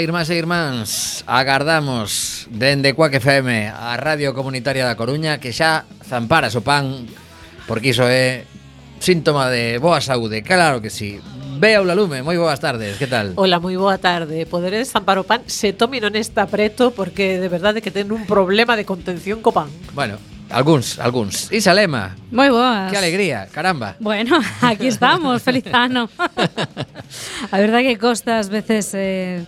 Ola, irmás e irmáns Agardamos dende Cuac FM A Radio Comunitaria da Coruña Que xa zamparas o pan Porque iso é síntoma de boa saúde Claro que sí Bea Ula Lume, moi boas tardes, que tal? Hola, moi boa tarde. Poderes zampar o pan se Tomi non está preto porque de verdade que ten un problema de contención co pan. Bueno, algúns, algúns Isa Lema, Moi boas. que alegría, caramba Bueno, aquí estamos, feliz ano. a verdade que costa ás veces eh,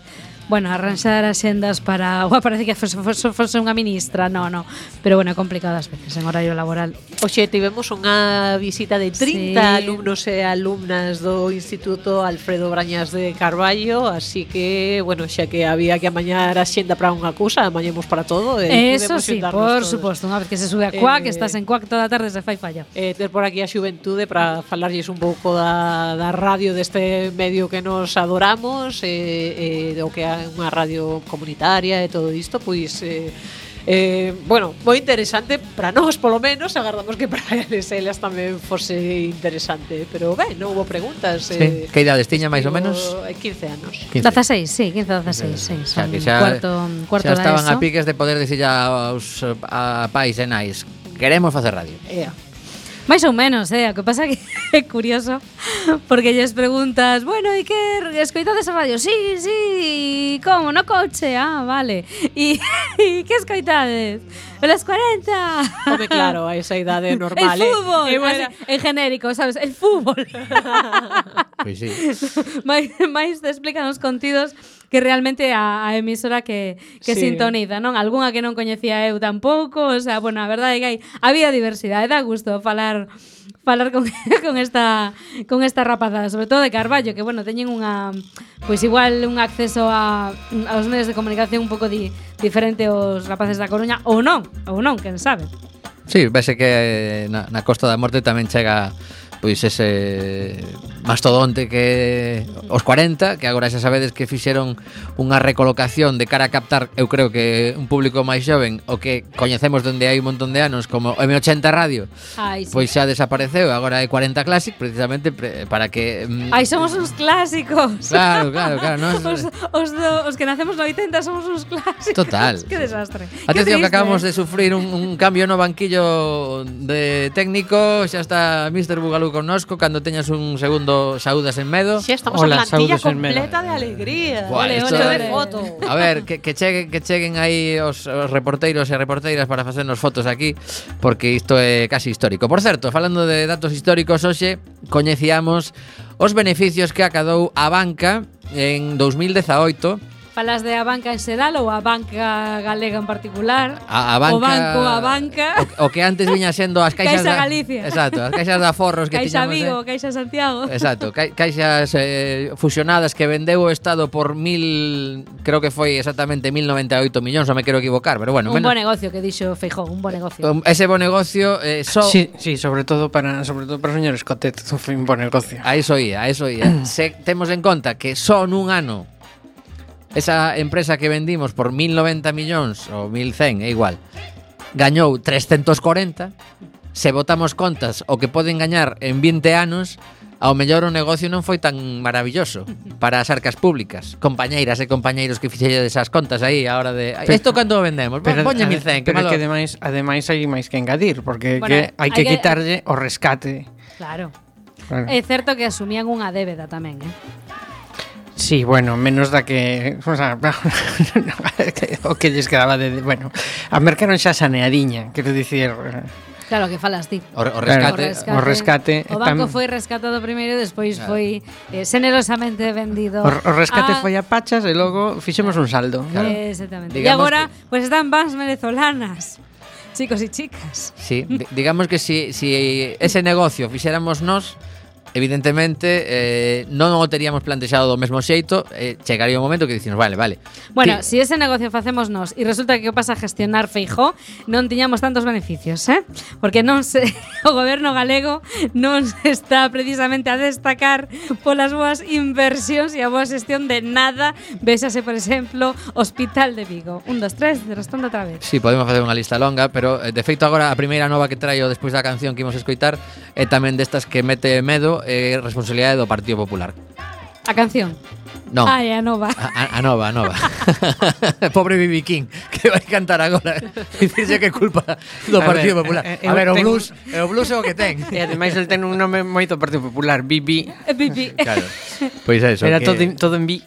bueno, arranxar axendas para, ua, parece que fose, fose, fose unha ministra, no, no, pero bueno, é complicado ás veces en horario laboral. Oxe, tivemos unha visita de 30 sí. alumnos e alumnas do Instituto Alfredo Brañas de Carballo, así que, bueno, xa que había que amañar a xenda para unha cousa, amañemos para todo. E Eso sí, por suposto, unha vez que se sube a CUAC, eh, estás en CUAC toda a tarde, se fai falla. Eh, ter por aquí a xuventude para falarlles un pouco da, da radio deste medio que nos adoramos, e, eh, eh, o que a, en unha radio comunitaria e todo isto, pois eh, eh, bueno, moi interesante para nós polo menos, agardamos que para eles elas tamén fose interesante, pero ben, non houbo preguntas. Sí. Eh, que idades tiña máis ou menos? 15 eh, anos. 15. 16, sí, 15 16, sí, son o sea, xa, cuarto, cuarto xa estaban a piques de poder dicir aos a pais e nais, queremos facer radio. Yeah máis ou menos, eh? O que pasa que é curioso porque lles preguntas, bueno, e que escoitades a radio? Sí, sí, como, no coche, ah, vale. E, e que escoitades? Las 40. Home, claro, a esa idade normal. El fútbol, eh? bueno. así, en genérico, sabes, el fútbol. Pois pues sí. máis, máis te explican os contidos que realmente a, a emisora que, que sí. sintoniza, non? Algúnha que non coñecía eu tampouco, o sea, bueno, a verdade é que hai había diversidade, dá gusto falar falar con, con esta con esta rapazada, sobre todo de Carballo, que bueno, teñen unha pois igual un acceso a aos medios de comunicación un pouco di, diferente aos rapaces da Coruña ou non, ou non, quen sabe. Sí, vese que eh, na, na Costa da Morte tamén chega pois ese mastodonte que os 40, que agora xa sabedes que fixeron unha recolocación de cara a captar, eu creo que un público máis xoven, o que coñecemos donde hai un montón de anos como M80 Radio, Ai, sí. pois xa desapareceu, agora é 40 Classic precisamente pre, para que mm, Ai, somos uns clásicos. Claro, claro, claro, nos... os, os, do, os que nacemos no 80 somos uns clásicos. Total. que desastre. Atención que acabamos de sufrir un, un cambio no banquillo de técnico, xa está Mr. Bugalú connosco cando teñas un segundo saúdas en medo. Si, sí, estamos Hola, a plantilla completa en de alegría. Buah, ole, ole, ole. de foto. A ver, que, que, cheguen, que cheguen aí os, os reporteiros e reporteiras para facernos fotos aquí, porque isto é casi histórico. Por certo, falando de datos históricos, hoxe coñecíamos os beneficios que acadou a banca en 2018 falas de a banca en xeral ou a banca galega en particular, a, a banca, o banco, a banca... O, o que antes viña sendo as caixas... Caixa Galicia. Da, exacto, as caixas de aforros que Caixa tiñamos... Vigo, eh? Caixa Santiago. Exacto, ca, caixas eh, fusionadas que vendeu o Estado por mil... Creo que foi exactamente 1098 millóns, non me quero equivocar, pero bueno... Un menos... bo negocio que dixo Feijón, un bo negocio. Um, ese bo negocio... Eh, so... Sí, sí, sobre todo para sobre todo para os señores Cotet, foi un bo negocio. A iso ia, a iso ia. Se temos en conta que só nun ano esa empresa que vendimos por 1090 millóns ou 1100, é igual, gañou 340, se votamos contas o que poden gañar en 20 anos, ao mellor o negocio non foi tan maravilloso para as arcas públicas. Compañeiras e compañeiros que fixelledes esas contas aí a hora de isto cando o vendemos, pero, poñe 1100, que pero malo. que ademais, ademais hai máis que engadir, porque bueno, que hai que, que quitarlle o rescate. Claro. claro. É certo que asumían unha débeda tamén, eh? Sí, bueno, menos da que o, sea, o que lles quedaba de, bueno, a mercaron xa saneadiña, quero dicir, eh. Claro, que falas ti. O, o rescate. Claro, o rescate. O, rescate. o banco foi rescatado primeiro e despois claro. foi eh, generosamente vendido. O, o rescate a... foi a pachas e logo fixemos un saldo. Claro. Eh, exactamente. Digamos e agora, que... pues están vas venezolanas. Chicos e chicas. Sí, digamos que si, si ese negocio fixéramos nós, evidentemente eh, non o teríamos plantexado do mesmo xeito, eh, chegaría o momento que dicimos, vale, vale. Bueno, ti... se si ese negocio facemos nós e resulta que o pasa a gestionar Feijó, non tiñamos tantos beneficios, eh? Porque non se o goberno galego non se está precisamente a destacar polas boas inversións e a boa xestión de nada. Vésase, por exemplo, Hospital de Vigo. Un, dos, tres, de restondo outra vez. Sí, podemos facer unha lista longa, pero eh, de feito agora a primeira nova que traio despois da canción que imos escoitar é tamén destas que mete medo é responsabilidade do Partido Popular. A canción? Non. Ai, a nova. A, a nova, a nova. Pobre Bibi King, que vai cantar agora. Dice que é culpa do a Partido ver, Popular. Eh, eh, a ver, o ten... blues, eh, o blues é o que ten. E ademais el ten un nome moito Partido Popular, Bibi. Eh, Bibi. Claro. Pois pues eso. Era que... todo, todo en bi.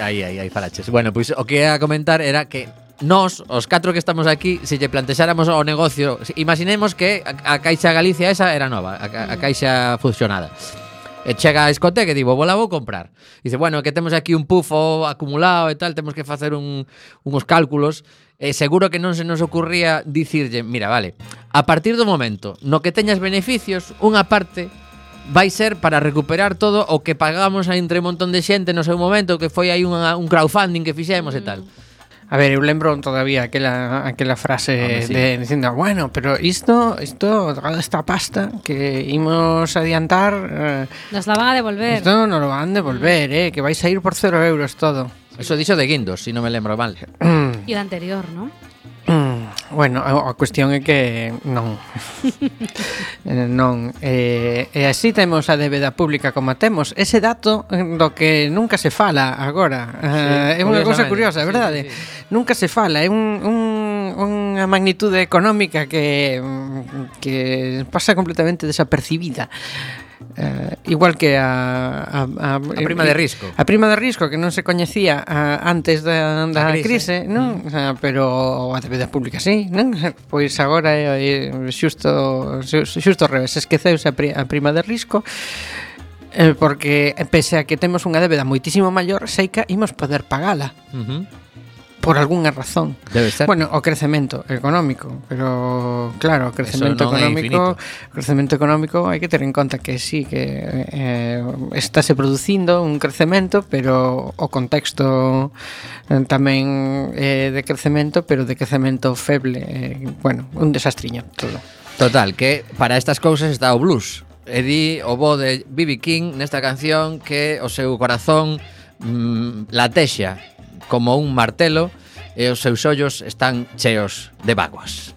Aí, aí, aí, falaches. Bueno, pois pues, o que ia comentar era que nós, os catro que estamos aquí, se lle plantexáramos o negocio, imaginemos que a, a Caixa Galicia esa era nova, a, a Caixa fusionada. E chega a Escote que digo, vola vou comprar. E dice, bueno, que temos aquí un pufo acumulado e tal, temos que facer un, uns cálculos. E seguro que non se nos ocurría dicirlle, mira, vale, a partir do momento no que teñas beneficios, unha parte vai ser para recuperar todo o que pagamos a entre un montón de xente no seu momento, que foi aí unha, un crowdfunding que fixemos e tal. Mm A ver, eu lembro todavía aquela, aquela frase Home, sí. de dicindo, bueno, pero isto, isto, toda esta pasta que imos adiantar, eh, Nos la van a devolver. isto non lo van a devolver, eh, que vais a ir por cero euros todo. Eso dixo de Guindos, si non me lembro mal. E o anterior, non? Bueno, a, a cuestión é que non. Eh, non. Eh, e así temos a débeda pública como temos. Ese dato eh, do que nunca se fala agora. Eh, sí, eh, é unha cousa curiosa, é verdade? Sí, sí. Nunca se fala. É un, un, unha magnitude económica que, que pasa completamente desapercibida eh, igual que a, a, a, a prima de risco. A prima de risco que non se coñecía antes da, da a crise, crise non? Mm. O sea, pero a débeda pública sí, non? Pois agora é, é xusto xusto ao revés, esqueceuse a, pri, a prima de risco eh, porque pese a que temos unha débeda moitísimo maior, seica imos poder pagala. Uh -huh por algunha razón. Debe ser. Bueno, o crecemento económico, pero claro, o crecemento económico, o crecemento económico hai que ter en conta que sí que eh, estáse producindo un crecemento, pero o contexto eh, tamén eh, de crecemento, pero de crecemento feble, eh, bueno, un desastriño todo. Total, que para estas cousas está o blues. E di o bo de B.B. King nesta canción que o seu corazón mm, latexa como un martelo e os seus ollos están cheos de vaguas.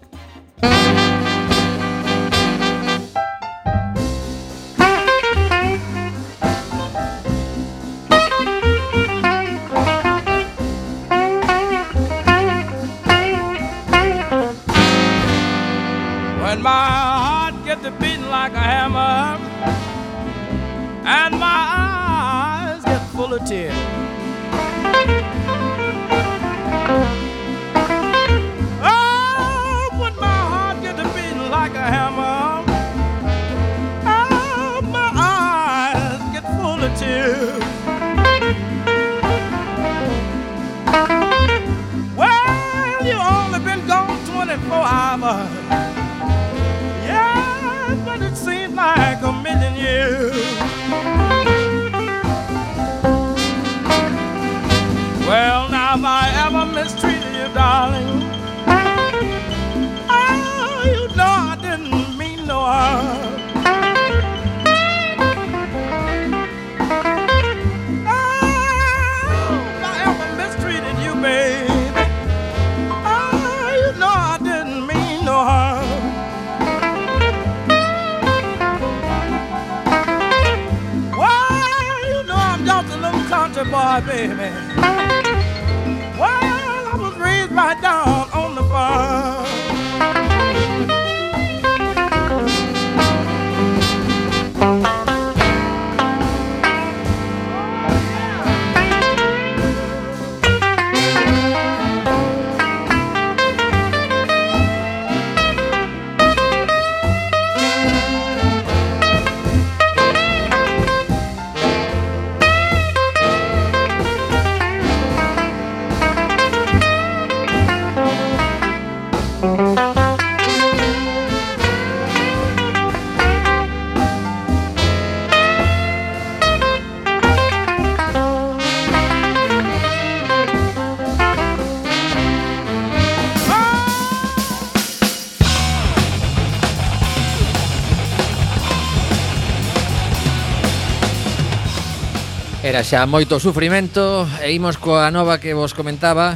xa moito sufrimento e imos coa nova que vos comentaba.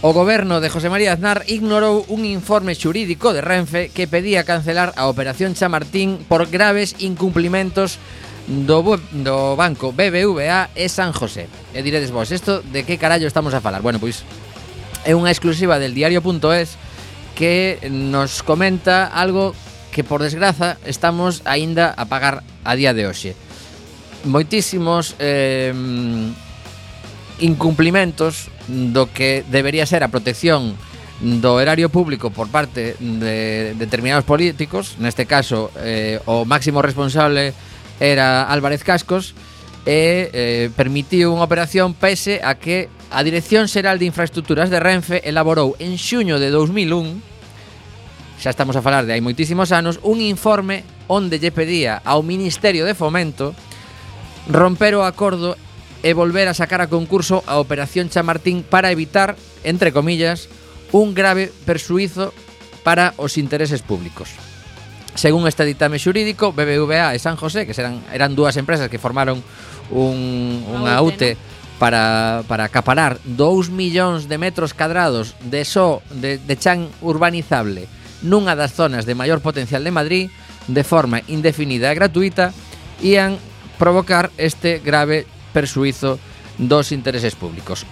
O goberno de José María Aznar ignorou un informe xurídico de Renfe que pedía cancelar a operación Chamartín por graves incumplimentos do, do banco BBVA e San José. E diredes vos, isto de que carallo estamos a falar? Bueno, pois é unha exclusiva del diario.es que nos comenta algo que por desgraza estamos aínda a pagar a día de hoxe moitísimos eh, incumplimentos do que debería ser a protección do erario público por parte de determinados políticos, neste caso eh, o máximo responsable era Álvarez Cascos, e eh, permitiu unha operación pese a que a Dirección Xeral de Infraestructuras de Renfe elaborou en xuño de 2001 xa estamos a falar de hai moitísimos anos un informe onde lle pedía ao Ministerio de Fomento romper o acordo e volver a sacar a concurso a Operación Chamartín para evitar, entre comillas, un grave persuizo para os intereses públicos. Según este ditame xurídico, BBVA e San José, que serán, eran dúas empresas que formaron un, unha UTE para, para acaparar 2 millóns de metros cadrados de só de, de chan urbanizable nunha das zonas de maior potencial de Madrid de forma indefinida e gratuita, ian provocar este grave persuizo dos intereses públicos.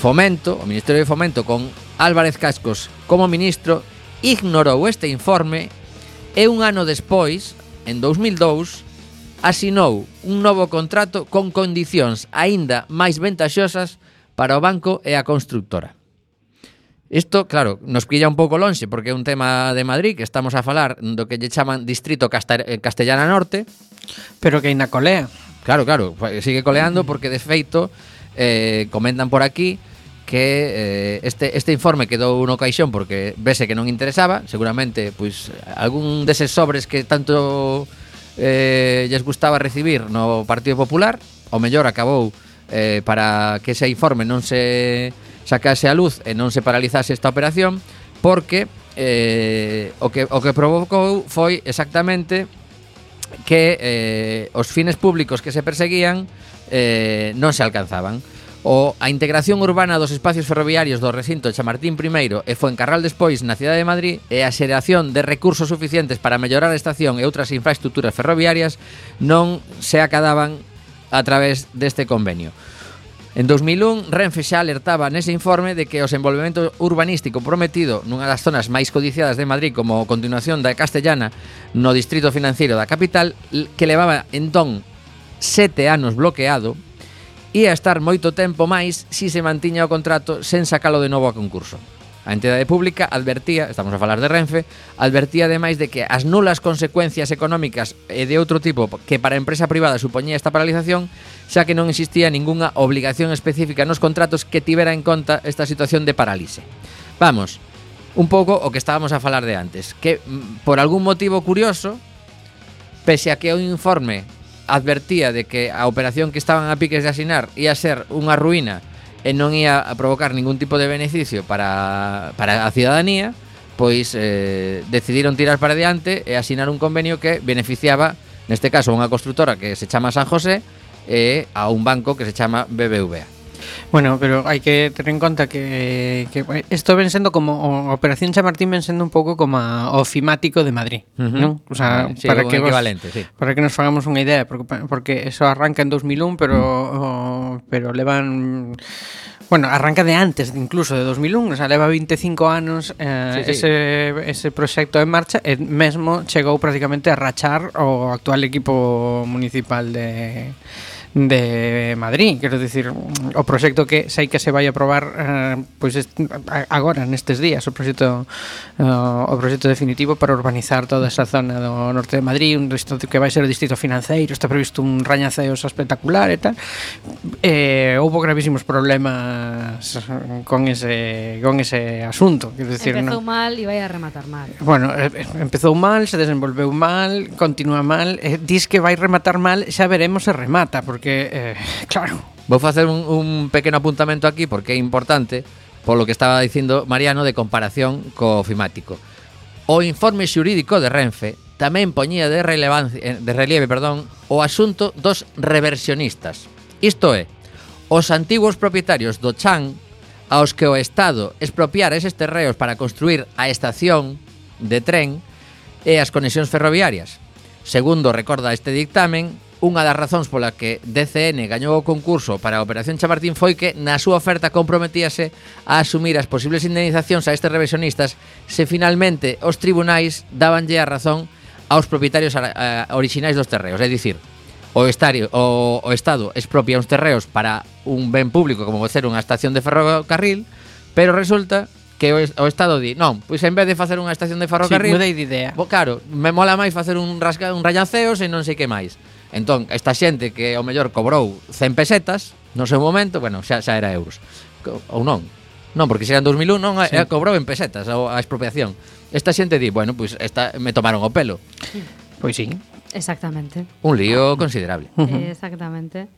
Fomento, o Ministerio de Fomento con Álvarez Cascos como ministro, ignorou este informe e un ano despois, en 2002, asinou un novo contrato con condicións aínda máis ventaxosas para o banco e a constructora. Isto, claro, nos pilla un pouco lonxe porque é un tema de Madrid que estamos a falar do que lle chaman Distrito eh, Castellana Norte. Pero que na colea. Claro, claro, sigue coleando porque de feito eh, comentan por aquí que eh, este, este informe quedou no caixón porque vese que non interesaba, seguramente pois algún deses sobres que tanto eh, lles gustaba recibir no Partido Popular, o mellor acabou eh, para que ese informe non se sacase a luz e non se paralizase esta operación porque eh, o, que, o que provocou foi exactamente que eh, os fines públicos que se perseguían eh, non se alcanzaban. O, a integración urbana dos espacios ferroviarios do recinto Chamartín I e Fuencarral despois na cidade de Madrid e a xeración de recursos suficientes para mellorar a estación e outras infraestructuras ferroviarias non se acadaban a través deste convenio. En 2001, Renfe xa alertaba nese informe de que o desenvolvemento urbanístico prometido nunha das zonas máis codiciadas de Madrid como continuación da Castellana no distrito financiero da capital que levaba entón sete anos bloqueado ia estar moito tempo máis se si se mantiña o contrato sen sacalo de novo a concurso. A entidade pública advertía, estamos a falar de Renfe, advertía ademais de que as nulas consecuencias económicas e de outro tipo que para a empresa privada supoñía esta paralización, xa que non existía ningunha obligación específica nos contratos que tivera en conta esta situación de parálise. Vamos, un pouco o que estábamos a falar de antes, que mm, por algún motivo curioso, pese a que o informe advertía de que a operación que estaban a piques de asinar ia ser unha ruína e non ia a provocar ningún tipo de beneficio para, para a ciudadanía, pois eh, decidiron tirar para diante e asinar un convenio que beneficiaba, neste caso, a unha construtora que se chama San José e a un banco que se chama BBVA. Bueno, pero hai que ter en conta que, que esto ven sendo como o Operación Chamartín ven sendo un pouco como a, o fimático de Madrid, uh -huh. non? O sea, sí, para que vos, sí. para que nos fagamos unha idea, porque porque eso arranca en 2001, pero o, pero levan Bueno, arranca de antes, incluso de 2001, o sea, leva 25 anos eh, sí, sí. ese ese proxecto en marcha e mesmo chegou prácticamente a rachar o actual equipo municipal de de Madrid, quero dicir, o proxecto que sei que se vai aprobar eh, pois agora nestes días, o proxecto eh, o proxecto definitivo para urbanizar toda esa zona do norte de Madrid, un distrito que vai ser o distrito financeiro, está previsto un rañaceos espectacular e tal. Eh, houbo gravísimos problemas con ese con ese asunto, quero dicir, empezou no? mal e vai a rematar mal. Bueno, eh, eh, empezou mal, se desenvolveu mal, continúa mal, eh, dis que vai rematar mal, xa veremos se remata, porque porque, eh, claro... Vou facer un, un pequeno apuntamento aquí porque é importante polo que estaba dicindo Mariano de comparación co ofimático. O informe xurídico de Renfe tamén poñía de, relevancia, eh, de relieve perdón, o asunto dos reversionistas. Isto é, os antigos propietarios do Chan aos que o Estado expropiara eses terreos para construir a estación de tren e as conexións ferroviarias. Segundo recorda este dictamen, Unha das razóns pola que DCN gañou o concurso para a Operación Chamartín foi que na súa oferta comprometíase a asumir as posibles indemnizacións a estes reversionistas se finalmente os tribunais dabanlle a razón aos propietarios eh, orixinais dos terreos. É dicir, o, estario, o, o Estado expropia uns terreos para un ben público como ser unha estación de ferrocarril, pero resulta que o Estado di, non, pois en vez de facer unha estación de ferrocarril, sí, mudei de idea. Bo, claro, me mola máis facer un rasca, un rayanceos e non sei que máis. Entón, esta xente que ao mellor cobrou 100 pesetas no seu momento, bueno, xa, xa era euros. Ou non. Non, porque se era en 2001 non sí. Eh, cobrou en pesetas a, a expropiación. Esta xente di, bueno, pois pues esta me tomaron o pelo. Pois sí. Exactamente. Un lío considerable. Exactamente.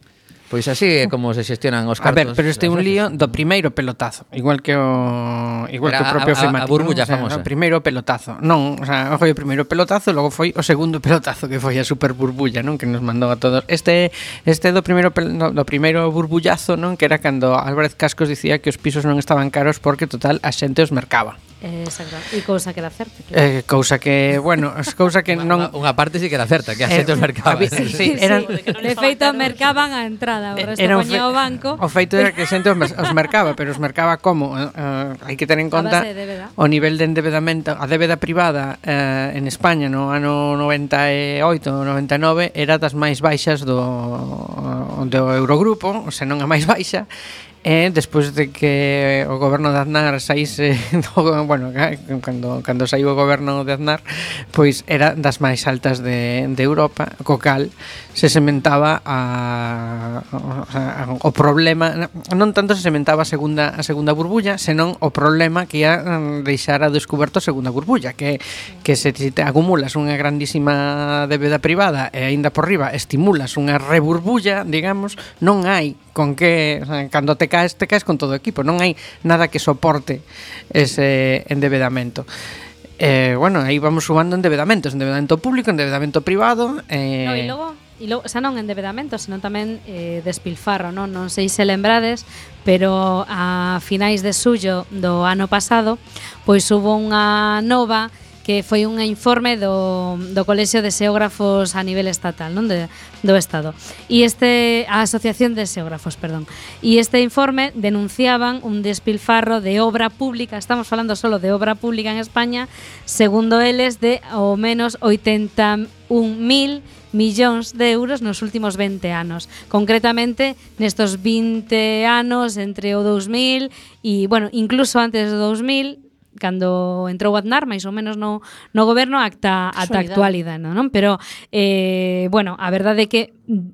Pois así é como se xestionan os cartos. A ver, pero este é un lío do primeiro pelotazo, igual que o igual Era que o propio a, Femati. A, a burbulla non? O sea, o primeiro pelotazo. Non, o sea, foi o primeiro pelotazo, logo foi o segundo pelotazo que foi a super burbulla, non, que nos mandou a todos. Este este do primeiro no, do primeiro burbullazo, non, que era cando Álvarez Cascos dicía que os pisos non estaban caros porque total a xente os mercaba. Exacto. E cousa que era certa. Claro. Eh, cousa que, bueno, cousa que non... Unha parte sí que era certa, que a xente eh, os mercaba. Sí, sí, sí, eran... sí, de feito, mercaban a entrada, o eh, resto era poñía fe... o banco. O feito era que a xente os, os mercaba, pero os mercaba como? Eh, eh hai que ter en conta o nivel de endebedamento. A débeda privada eh, en España no ano 98, 99, era das máis baixas do, do Eurogrupo, se non a máis baixa, E despois de que o goberno de Aznar saíse do, bueno, cando, cando saiu o goberno de Aznar pois era das máis altas de, de Europa, co cal se sementaba a, a, a, o problema non tanto se sementaba a segunda, a segunda burbulla senón o problema que ia mm, deixar a descoberto a segunda burbulla que, que se, se te acumulas unha grandísima débeda privada e aínda por riba estimulas unha reburbulla digamos, non hai con que cando te caes, te caes con todo o equipo, non hai nada que soporte ese endebedamento. Eh, bueno, aí vamos sumando endebedamentos endebedamento público, endebedamento privado, eh No, e logo E logo, xa non endebedamento, senón tamén eh, despilfarro, non? non sei se lembrades, pero a finais de suyo do ano pasado, pois hubo unha nova que foi un informe do, do Colexio de Xeógrafos a nivel estatal, non de, do Estado. E este a Asociación de Xeógrafos, perdón. E este informe denunciaban un despilfarro de obra pública, estamos falando solo de obra pública en España, segundo eles de ao menos 81.000 millóns de euros nos últimos 20 anos. Concretamente, nestos 20 anos entre o 2000 e, bueno, incluso antes do 2000, cando entrou Aznar, máis ou menos no, no goberno ata, ata actualidade, non? Pero, eh, bueno, a verdade é que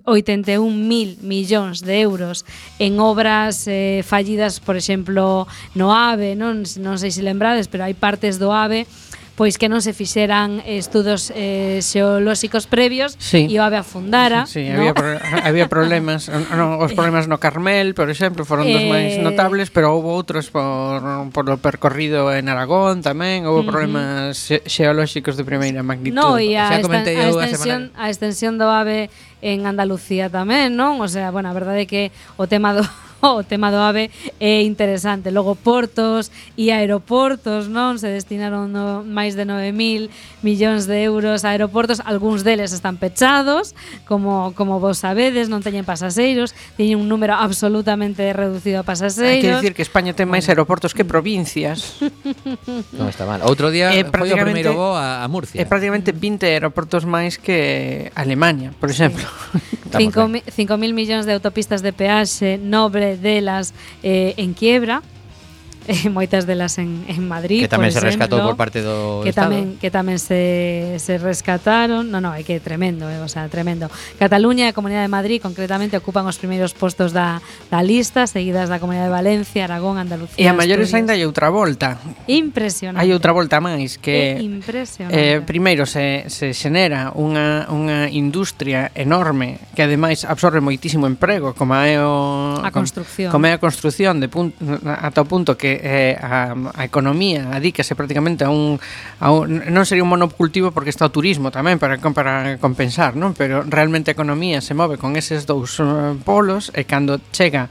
81.000 millóns de euros en obras eh, fallidas, por exemplo, no AVE, non, non sei se lembrades, pero hai partes do AVE pois que non se fixeran eh, estudos eh, xeolóxicos previos sí. e o ave afundara. Sí, sí ¿no? había, pro había problemas, no, os problemas no Carmel, por exemplo, foron dos eh... dos máis notables, pero houve outros por, por o percorrido en Aragón tamén, houve problemas -huh. problemas xeolóxicos de primeira magnitud. No, e a, a, extensión, a extensión do ave en Andalucía tamén, non? O sea, bueno, a verdade é que o tema do o tema do AVE é interesante. Logo portos e aeroportos, non? Se destinaron no, máis de 9.000 millóns de euros a aeroportos, algúns deles están pechados, como como vos sabedes, non teñen pasaseiros, teñen un número absolutamente reducido a pasaseiros. Hai que dicir que España ten máis aeroportos que provincias. non está mal. Outro día eh, foi o primeiro voo a, a Murcia. É eh, prácticamente 20 aeroportos máis que Alemania, por exemplo. Sí. 5.000 millóns de autopistas de peaxe, nobre delas eh, en quiebra, eh, moitas delas en, en Madrid, que tamén por se exemplo, rescatou por parte do que Estado. tamén que tamén se, se rescataron. No, no, é que é tremendo, eh, o sea, tremendo. Cataluña e a Comunidade de Madrid concretamente ocupan os primeiros postos da, da lista, seguidas da Comunidade de Valencia, Aragón, Andalucía. E a maiores aínda hai outra volta. Impresionante. Hai outra volta máis que é impresionante. Eh, primeiro se, se xenera unha, unha industria enorme que ademais absorbe moitísimo emprego, como é o a construción. Como, como é a construción de punto, ata o punto que eh, a, a economía adícase prácticamente a un, a un non sería un monocultivo porque está o turismo tamén para, para compensar, non? Pero realmente a economía se move con eses dous eh, polos e cando chega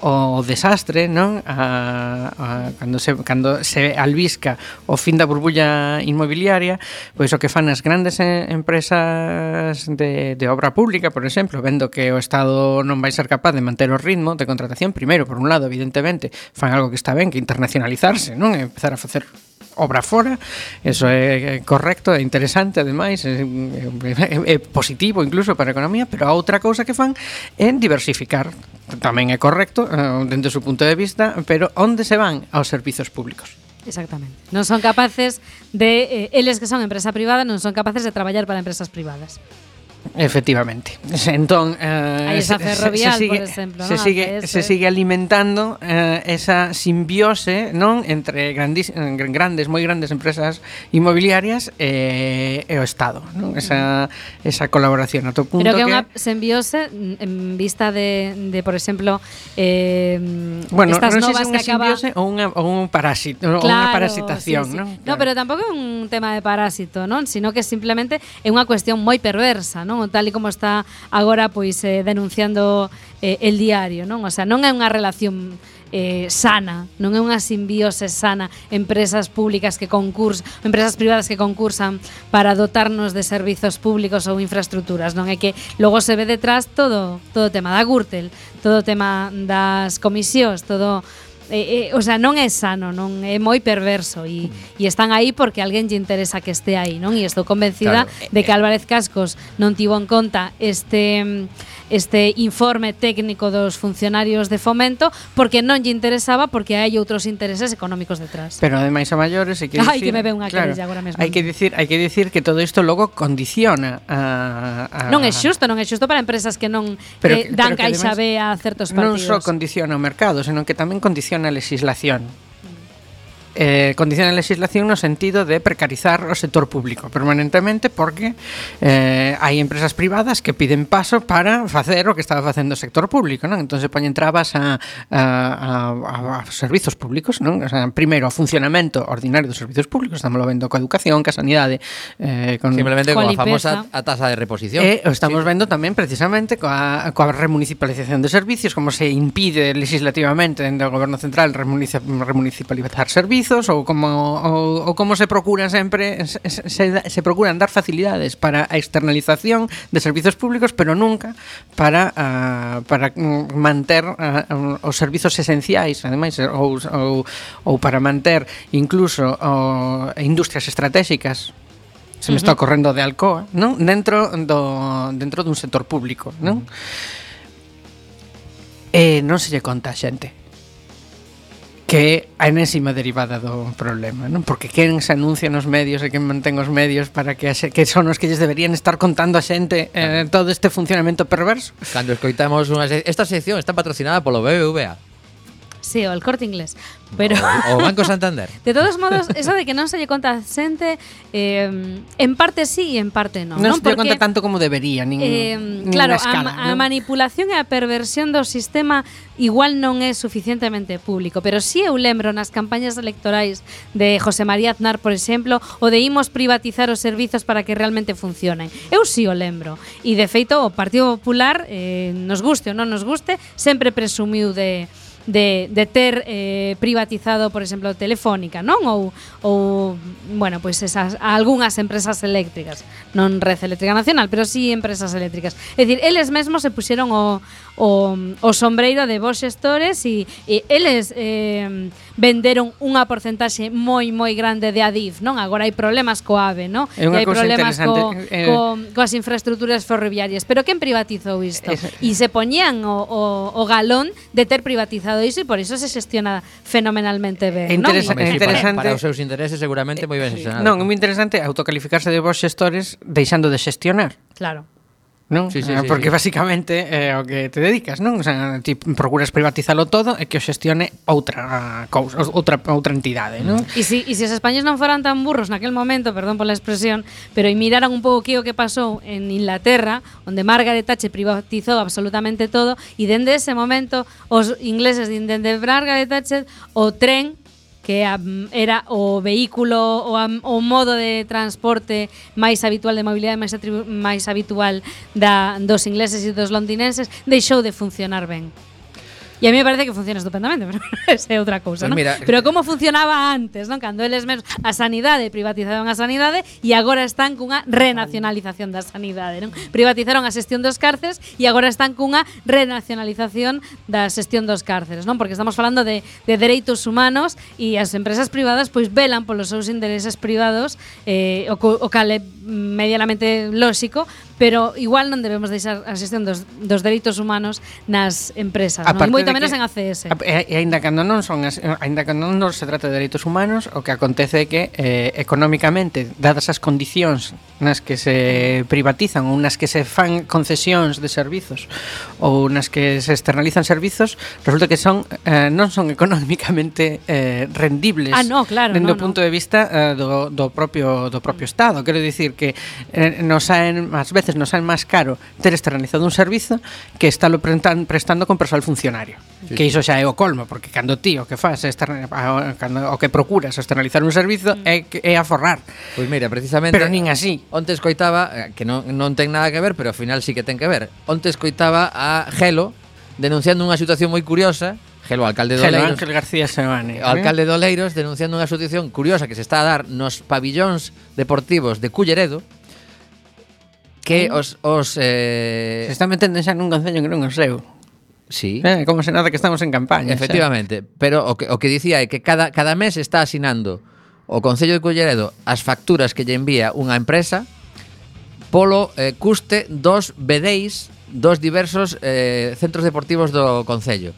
o desastre, non? A, a, cando, se, cando se albisca o fin da burbulla inmobiliaria, pois o que fan as grandes empresas de, de obra pública, por exemplo, vendo que o Estado non vai ser capaz de manter o ritmo de contratación, primeiro, por un lado, evidentemente, fan algo que está ben, que internacionalizarse, non? E empezar a facer obra fora, eso é correcto, é interesante ademais, é, é, é positivo incluso para a economía, pero a outra cousa que fan é diversificar, tamén é correcto eh, dende o seu punto de vista, pero onde se van aos servizos públicos? Exactamente. Non son capaces de eh, eles que son empresa privada non son capaces de traballar para empresas privadas. Efectivamente. Entón, eh, Aí esa se, se sigue, por exemplo, se, ¿no? sigue, se sigue alimentando eh, esa simbiose non entre grandis, eh, grandes, moi grandes empresas inmobiliarias e, eh, e o Estado. Non? Esa, esa colaboración. Ato punto Pero que é unha simbiose en vista de, de por exemplo, eh, bueno, estas non novas non que acaba... simbiose ou, unha, ou un parásito, claro, ou unha parasitación. Sí, sí. Non? Claro. No, pero tampouco é un tema de parásito, non? sino que simplemente é unha cuestión moi perversa, non? non? Tal e como está agora pois eh, denunciando eh, el diario, non? O sea, non é unha relación eh, sana, non é unha simbiose sana empresas públicas que concurs, empresas privadas que concursan para dotarnos de servizos públicos ou infraestructuras, non é que logo se ve detrás todo todo o tema da Gürtel, todo o tema das comisións, todo eh, eh, o sea, non é sano, non é moi perverso e, mm. e están aí porque alguén lle interesa que este aí, non? E estou convencida claro. de que Álvarez Cascos non tivo en conta este este informe técnico dos funcionarios de fomento porque non lle interesaba porque hai outros intereses económicos detrás. Pero ademais a maiores hai que dicir, Ai, que me ve unha claro, agora mesmo. Hai que dicir, hai que dicir que todo isto logo condiciona a, a Non é xusto, non é xusto para empresas que non pero, eh, dan pero que caixa B a certos partidos. Non só condiciona o mercado, senón que tamén condiciona a legislación. eh, condiciona a legislación no sentido de precarizar o sector público permanentemente porque eh, hai empresas privadas que piden paso para facer o que estaba facendo o sector público, non? Entón se poñen trabas a, a, a, a servizos públicos, non? O sea, primeiro, o funcionamento ordinario dos servizos públicos, estamos vendo coa educación, coa sanidade, eh, con... Simplemente coa famosa a tasa de reposición. E eh, o estamos sí. vendo tamén precisamente coa, coa remunicipalización de servicios, como se impide legislativamente dentro do goberno central remunicipalizar servicios, mestizos ou como ou, ou como se procura sempre se, se, se procuran dar facilidades para a externalización de servizos públicos, pero nunca para a, para manter uh, os servizos esenciais, ademais ou, ou, ou para manter incluso uh, industrias estratégicas se me está ocorrendo de Alcoa, non? Dentro do dentro dun sector público, non? Eh, non se lle conta a xente que é a enésima derivada do problema, non? Porque quen se anuncia nos medios e quen mantén os medios para que xe, que son os que lles deberían estar contando a xente eh, todo este funcionamento perverso. Cando escoitamos unha se esta sección está patrocinada polo BBVA. Sí, o el Corte Inglés. Pero o, o Banco Santander. de todos modos, eso de que non se lle conta a xente, eh, en parte sí e en parte non. Non, non se lle conta tanto como debería, nin, eh, nin Claro, escala, a, ¿no? a manipulación e a perversión do sistema igual non é suficientemente público, pero si sí eu lembro nas campañas electorais de José María Aznar, por exemplo, o de imos privatizar os servizos para que realmente funcionen. Eu si sí o lembro. E de feito, o Partido Popular, eh, nos guste ou non nos guste, sempre presumiu de de, de ter eh, privatizado, por exemplo, Telefónica, non? Ou, ou bueno, pois pues esas, algunhas empresas eléctricas, non Red Eléctrica Nacional, pero sí empresas eléctricas. É dicir, eles mesmos se puxeron o, o, o sombreiro de vos xestores e, e eles eh, venderon unha porcentaxe moi moi grande de Adif, non? Agora hai problemas co AVE, non? E hai problemas co, eh, co, coas infraestructuras ferroviarias. Pero quen privatizou isto? E se poñían o, o, o galón de ter privatizado iso e por iso se xestiona fenomenalmente ben, non? Interes non? Sí, interesante. Para, para os seus intereses seguramente moi ben eh, xestionado. Non, é moi interesante autocalificarse de vos xestores deixando de xestionar. Claro non? Sí, sí, eh, sí, Porque sí. basicamente é eh, o que te dedicas, non? O sea, ti procuras privatizalo todo e que o xestione outra cousa, outra outra entidade, non? Mm. E si e se os españoles non foran tan burros naquel momento, perdón pola expresión, pero e miraran un pouco que o que pasou en Inglaterra, onde Margaret Thatcher privatizou absolutamente todo e dende ese momento os ingleses dende Margaret Thatcher o tren que era o vehículo o, o modo de transporte máis habitual de mobilidade máis, máis habitual da, dos ingleses e dos londinenses deixou de funcionar ben. E a mí me parece que funciona estupendamente, pero esa é outra cousa, pues non? Mira, pero eh, como funcionaba antes, non? Cando eles mesmos a sanidade privatizaron a sanidade e agora están cunha renacionalización da sanidade, non? Privatizaron a xestión dos cárceres e agora están cunha renacionalización da xestión dos cárceres, non? Porque estamos falando de, de dereitos humanos e as empresas privadas pois velan polos seus intereses privados eh, o, o cal é medianamente lóxico, pero igual non debemos deixar a xestión dos, dos dereitos humanos nas empresas, a non? moito menos que, en ACS. Ah, e, e aínda cando non son aínda cando non se trata de dereitos humanos, o que acontece é que eh, economicamente, dadas as condicións nas que se privatizan ou nas que se fan concesións de servizos ou nas que se externalizan servizos, resulta que son eh, non son económicamente eh, rendibles. Ah, no, claro, dende no, o punto no. de vista eh, do, do propio do propio estado, quero dicir que eh, nos saen ás veces nos saen máis caro ter externalizado un servizo que estálo prestan, prestando con persoal funcionario. Sí. Que iso xa é o colmo, porque cando ti o que faz external, cando, o que procuras externalizar un servizo mm. é, é aforrar. Pois pues mira, precisamente Pero nin así. Onte escoitaba eh, que non, non ten nada que ver, pero ao final sí que ten que ver. Onte escoitaba a Gelo denunciando unha situación moi curiosa Gelo, alcalde de Oleiros. Ángel García Sebane O alcalde de Oleiros denunciando unha situación curiosa que se está a dar nos pabillóns deportivos de Culleredo que os... os eh... Se está metendo xa nun concello que non é seu. Sí. Eh, como se nada que estamos en campaña. Efectivamente, xa. pero o que, o que dicía é que cada, cada mes está asinando o Concello de Culleredo as facturas que lle envía unha empresa polo eh, custe dos bedéis dos diversos eh, centros deportivos do Concello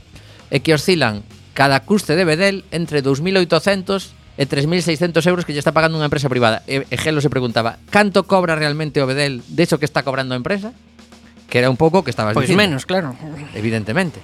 e que oscilan cada custe de Bedel entre 2.800 e 3.600 euros que lle está pagando unha empresa privada. E, e Gelo se preguntaba, canto cobra realmente o Bedel de iso que está cobrando a empresa? Que era un pouco que estabas pois dicindo. menos, claro. Evidentemente.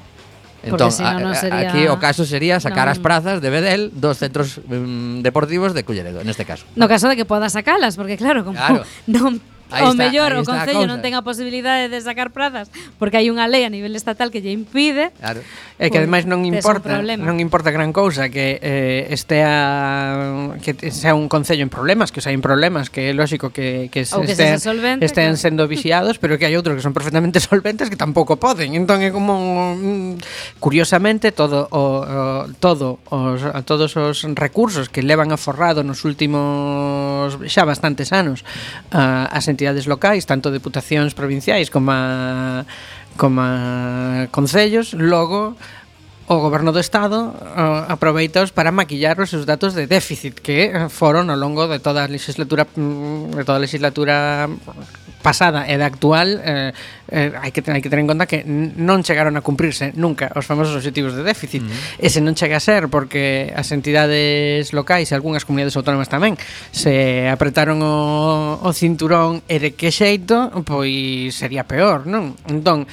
Entón, si no, sería... aquí o caso sería sacar non... as prazas de Bedel dos centros mm, deportivos de Culleredo, neste caso. No caso de que poda sacalas, porque claro, como claro. non Aí o está, mellor o Concello non ten a posibilidade de sacar prazas porque hai unha lei a nivel estatal que lle impide. Claro. É que ademais non importa, non importa gran cousa que eh, estea que sea un concello en problemas, que os hai en problemas, que é lógico que que, Ou que estean, se solvente, estean claro. sendo vixiados, pero que hai outros que son perfectamente solventes que tampouco poden. Entón é como mm, curiosamente todo o, o todo os todos os recursos que levan aforrado nos últimos xa bastantes anos a, as entidades entidades locais, tanto deputacións provinciais como a, como a concellos, logo o goberno do Estado eh, uh, aproveitaos para maquillar os seus datos de déficit que foron ao longo de toda a legislatura mm, de toda a legislatura pasada e da actual eh, eh, hai, que, hai que tener en conta que non chegaron a cumprirse nunca os famosos objetivos de déficit. Mm-hmm. Mm. E se non chega a ser porque as entidades locais e algunhas comunidades autónomas tamén se apretaron o, o cinturón e de que xeito, pois sería peor, non? Entón,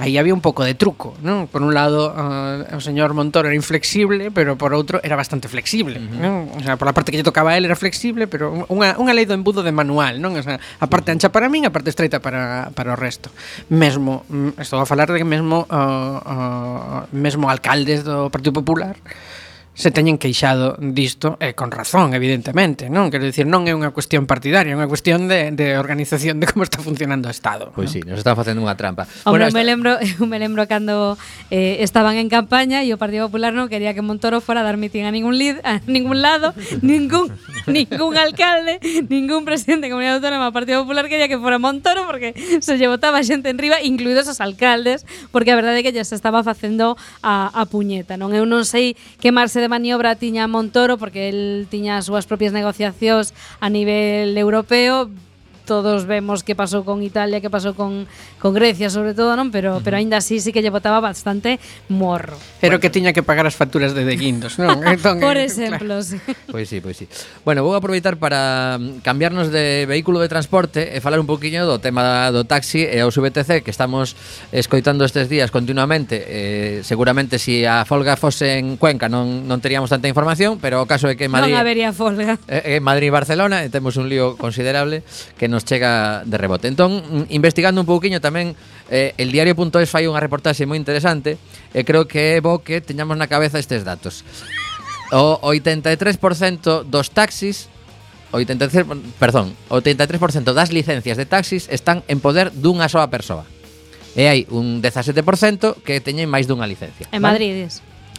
aí había un pouco de truco, non? Por un lado, uh, o señor Montoro era inflexible, pero por outro era bastante flexible, uh -huh. non? O sea, por a parte que lle tocaba a él era flexible, pero unha, unha lei do embudo de manual, non? O sea, a parte mm-hmm. ancha para min, a parte estreita para, para o resto mesmo mm, estou a falar de que mesmo uh, uh, mesmo alcaldes do Partido Popular se teñen queixado disto, e con razón, evidentemente, non? Quero dicir, non é unha cuestión partidaria, é unha cuestión de, de organización de como está funcionando o Estado. Pois non? sí, nos están facendo unha trampa. Hombre, bueno, esta... me lembro, eu me lembro cando eh, estaban en campaña e o Partido Popular non quería que Montoro fora a dar mitin a ningún lid, a ningún lado, ningún ningún alcalde, ningún presidente de comunidade autónoma do Partido Popular quería que fora Montoro porque se lle botaba xente en riba, incluídos os alcaldes, porque a verdade é que lle se estaba facendo a, a puñeta, non? Eu non sei que marxe de maniobra tiña Montoro porque el tiña as súas propias negociacións a nivel europeo. Todos vemos que pasou con Italia, que pasou con con Grecia sobre todo, non? Pero uh -huh. pero aínda así sí que lle botaba bastante morro. Pero bueno. que tiña que pagar as facturas de deguindos, non? Entón, Por eh, exemplo, claro. sí. Pois sí, pois sí. Bueno, vou aproveitar para mm, cambiarnos de vehículo de transporte e falar un poquinho do tema do taxi e os VTC que estamos escoitando estes días continuamente. Eh, seguramente se si a folga fose en Cuenca non non teríamos tanta información, pero o caso é que en Madrid Non habería folga. Eh, en Madrid e Barcelona e temos un lío considerable que nos chega de rebote. Entón, mm, investigando un pouquiño tamén eh, el diario.es fai unha reportaxe moi interesante e creo que é bo que teñamos na cabeza estes datos. O 83% dos taxis 83, perdón, o 83% das licencias de taxis están en poder dunha soa persoa. E hai un 17% que teñen máis dunha licencia. En ¿vale? Madrid.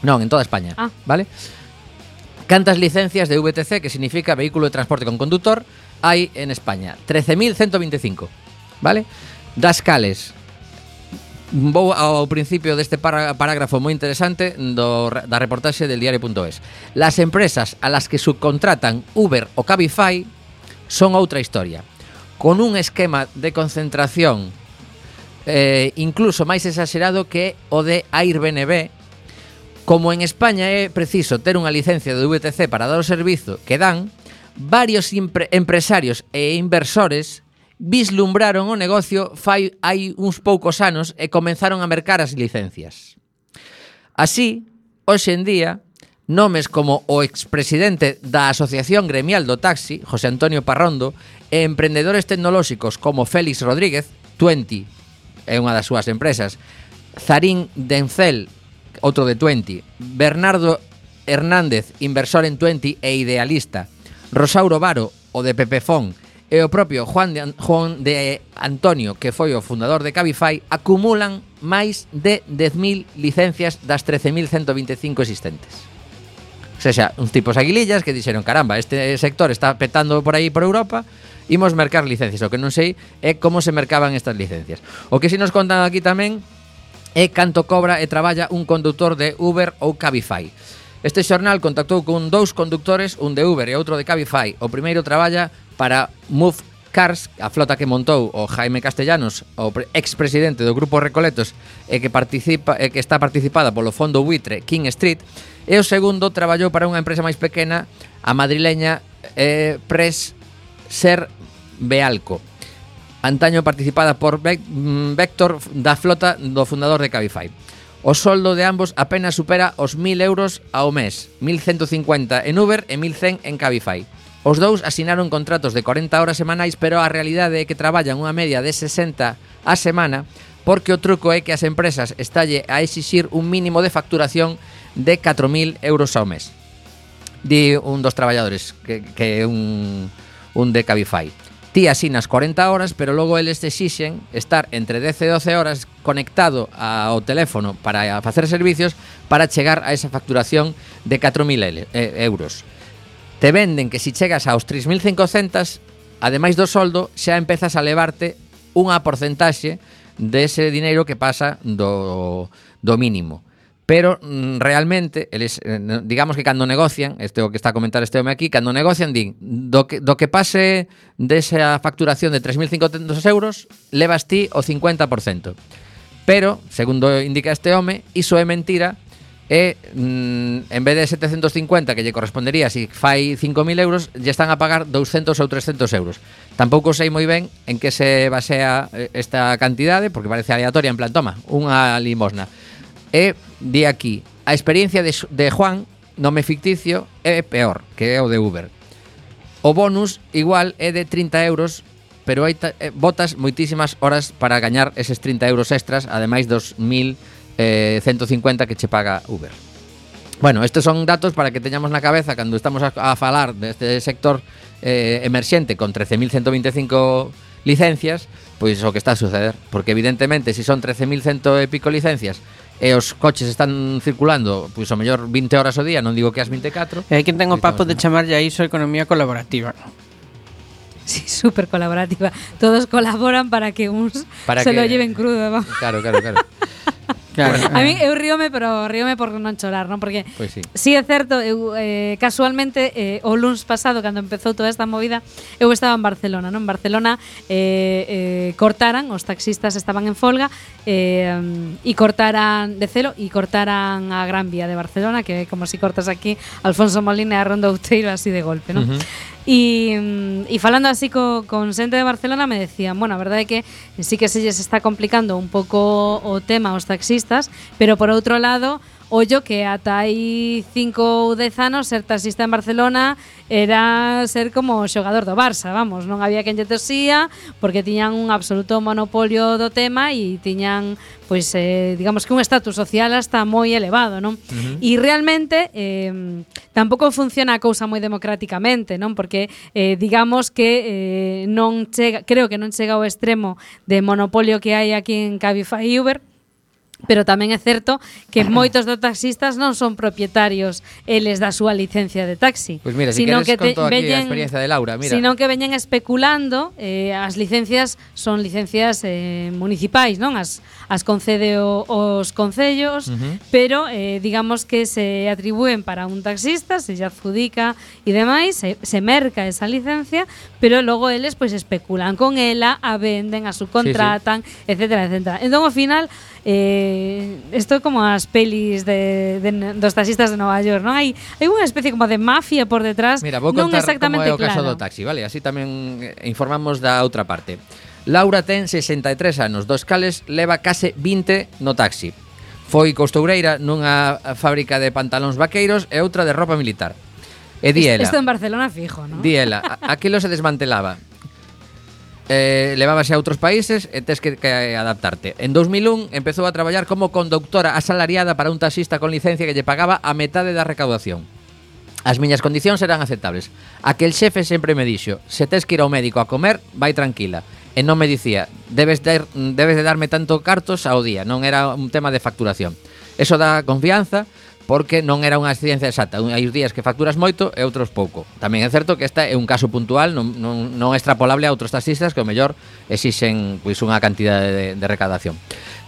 Non, en toda España, ah. vale? Cantas licencias de VTC, que significa vehículo de transporte con conductor, hai en España? 13.125, vale? das cales Vou ao principio deste parágrafo moi interesante do, da reportaxe del diario.es. Las empresas a las que subcontratan Uber o Cabify son outra historia. Con un esquema de concentración eh, incluso máis exagerado que o de Airbnb, como en España é preciso ter unha licencia de VTC para dar o servizo que dan, varios empresarios e inversores vislumbraron o negocio fai hai uns poucos anos e comenzaron a mercar as licencias. Así, hoxe en día, nomes como o expresidente da Asociación Gremial do Taxi, José Antonio Parrondo, e emprendedores tecnolóxicos como Félix Rodríguez, 20, é unha das súas empresas, Zarín Denzel, outro de 20, Bernardo Hernández, inversor en 20 e idealista, Rosauro Varo, o de Pepefón, e o propio Juan de, Juan de Antonio, que foi o fundador de Cabify, acumulan máis de 10.000 licencias das 13.125 existentes. O sea, uns tipos aguilillas que dixeron, caramba, este sector está petando por aí por Europa, imos mercar licencias. O que non sei é como se mercaban estas licencias. O que si nos contan aquí tamén é canto cobra e traballa un conductor de Uber ou Cabify. Este xornal contactou con dous conductores, un de Uber e outro de Cabify. O primeiro traballa para Move Cars, a flota que montou o Jaime Castellanos, o expresidente do Grupo Recoletos e que, participa, e que está participada polo fondo buitre King Street, e o segundo traballou para unha empresa máis pequena, a madrileña eh, Press Ser Bealco, antaño participada por mm, Vector da flota do fundador de Cabify. O soldo de ambos apenas supera os 1.000 euros ao mes, 1.150 en Uber e 1.100 en Cabify. Os dous asinaron contratos de 40 horas semanais, pero a realidade é que traballan unha media de 60 a semana, porque o truco é que as empresas estalle a exixir un mínimo de facturación de 4.000 euros ao mes. Di un dos traballadores, que, que é un, un de Cabify. Ti asinas 40 horas, pero logo eles te exixen estar entre 10 e 12 horas conectado ao teléfono para facer servicios para chegar a esa facturación de 4.000 eh, euros. Te venden que si chegas aos 3.500, ademais do soldo, xa empezas a levarte unha porcentaxe dese dineiro que pasa do, do mínimo. Pero mm, realmente, eles, eh, digamos que cando negocian, este o que está a comentar este home aquí, cando negocian din, do que, do que pase desa facturación de 3.500 euros, levas ti o 50%. Pero, segundo indica este home, iso é mentira e mm, en vez de 750 que lle correspondería si fai 5.000 euros, lle están a pagar 200 ou 300 euros. Tampouco sei moi ben en que se basea eh, esta cantidade, porque parece aleatoria, en plan, toma, unha limosna. E di aquí, a experiencia de, de Juan, nome ficticio, é peor que é o de Uber. O bonus igual é de 30 euros pero hai eh, botas moitísimas horas para gañar eses 30 euros extras, ademais dos 1000 eh, 150 que che paga Uber. Bueno, estes son datos para que teñamos na cabeza cando estamos a, a falar deste sector eh, emerxente con 13.125 licencias, pois o que está a suceder, porque evidentemente se si son 13.100 e pico licencias e os coches están circulando pois o mellor 20 horas o día, non digo que as 24. E hai quen ten o papo de chamarlle a iso economía colaborativa. Sí, súper colaborativa. Todos colaboran para que uns para se que... lo lleven crudo. Vamos. Claro, claro, claro. Claro. A mí eu ríome, pero ríome por non chorar, non? Porque pois sí. sí é certo, eu eh, casualmente eh, o luns pasado cando empezou toda esta movida, eu estaba en Barcelona, non? En Barcelona eh, eh, cortaran, os taxistas estaban en folga eh, e cortaran de celo e cortaran a Gran Vía de Barcelona, que é como se si cortas aquí Alfonso Molina e a Ronda Outeiro así de golpe, non? Uh -huh. E, e falando así co, con xente de Barcelona me decían, bueno, a verdade é que sí que se lles está complicando un pouco o tema aos taxistas taxistas, pero por outro lado, ollo que ata aí cinco ou dez anos ser taxista en Barcelona era ser como xogador do Barça, vamos, non había quen lle tosía porque tiñan un absoluto monopolio do tema e tiñan pois eh, digamos que un estatus social hasta moi elevado, non? Uh -huh. E realmente eh, tampouco funciona a cousa moi democráticamente, non? Porque eh, digamos que eh, non chega, creo que non chega ao extremo de monopolio que hai aquí en Cabify e Uber, pero tamén é certo que moitos dos taxistas non son propietarios eles da súa licencia de taxi. Pois pues mira, si sino que te, veñen, a experiencia de Laura, mira. Sino que veñen especulando, eh, as licencias son licencias eh, municipais, non? As, as concede o, os concellos, uh -huh. pero eh, digamos que se atribúen para un taxista, se lle adjudica e demais, se, se merca esa licencia, pero logo eles pois pues, especulan con ela, a venden, a subcontratan, sí, sí. etcétera, etcétera. Entón, ao final, eh, eh, isto como as pelis de, de, dos taxistas de Nova York, non? Hai, hai unha especie como de mafia por detrás Mira, vou non exactamente como é o caso claro. do taxi, vale? Así tamén eh, informamos da outra parte. Laura ten 63 anos, dos cales leva case 20 no taxi. Foi costureira nunha fábrica de pantalóns vaqueiros e outra de ropa militar. E diela. Isto en Barcelona fijo, non? Diela, aquilo se desmantelaba eh, levábase a outros países e tes que, que adaptarte. En 2001 empezou a traballar como conductora asalariada para un taxista con licencia que lle pagaba a metade da recaudación. As miñas condicións eran aceptables. Aquel xefe sempre me dixo, se tes que ir ao médico a comer, vai tranquila. E non me dicía, debes de, debes de darme tanto cartos ao día, non era un tema de facturación. Eso dá confianza, porque non era unha ciencia exacta. Hai días que facturas moito e outros pouco. Tamén é certo que esta é un caso puntual, non, non, non extrapolable a outros taxistas que o mellor exixen pois, unha cantidade de, de recadación.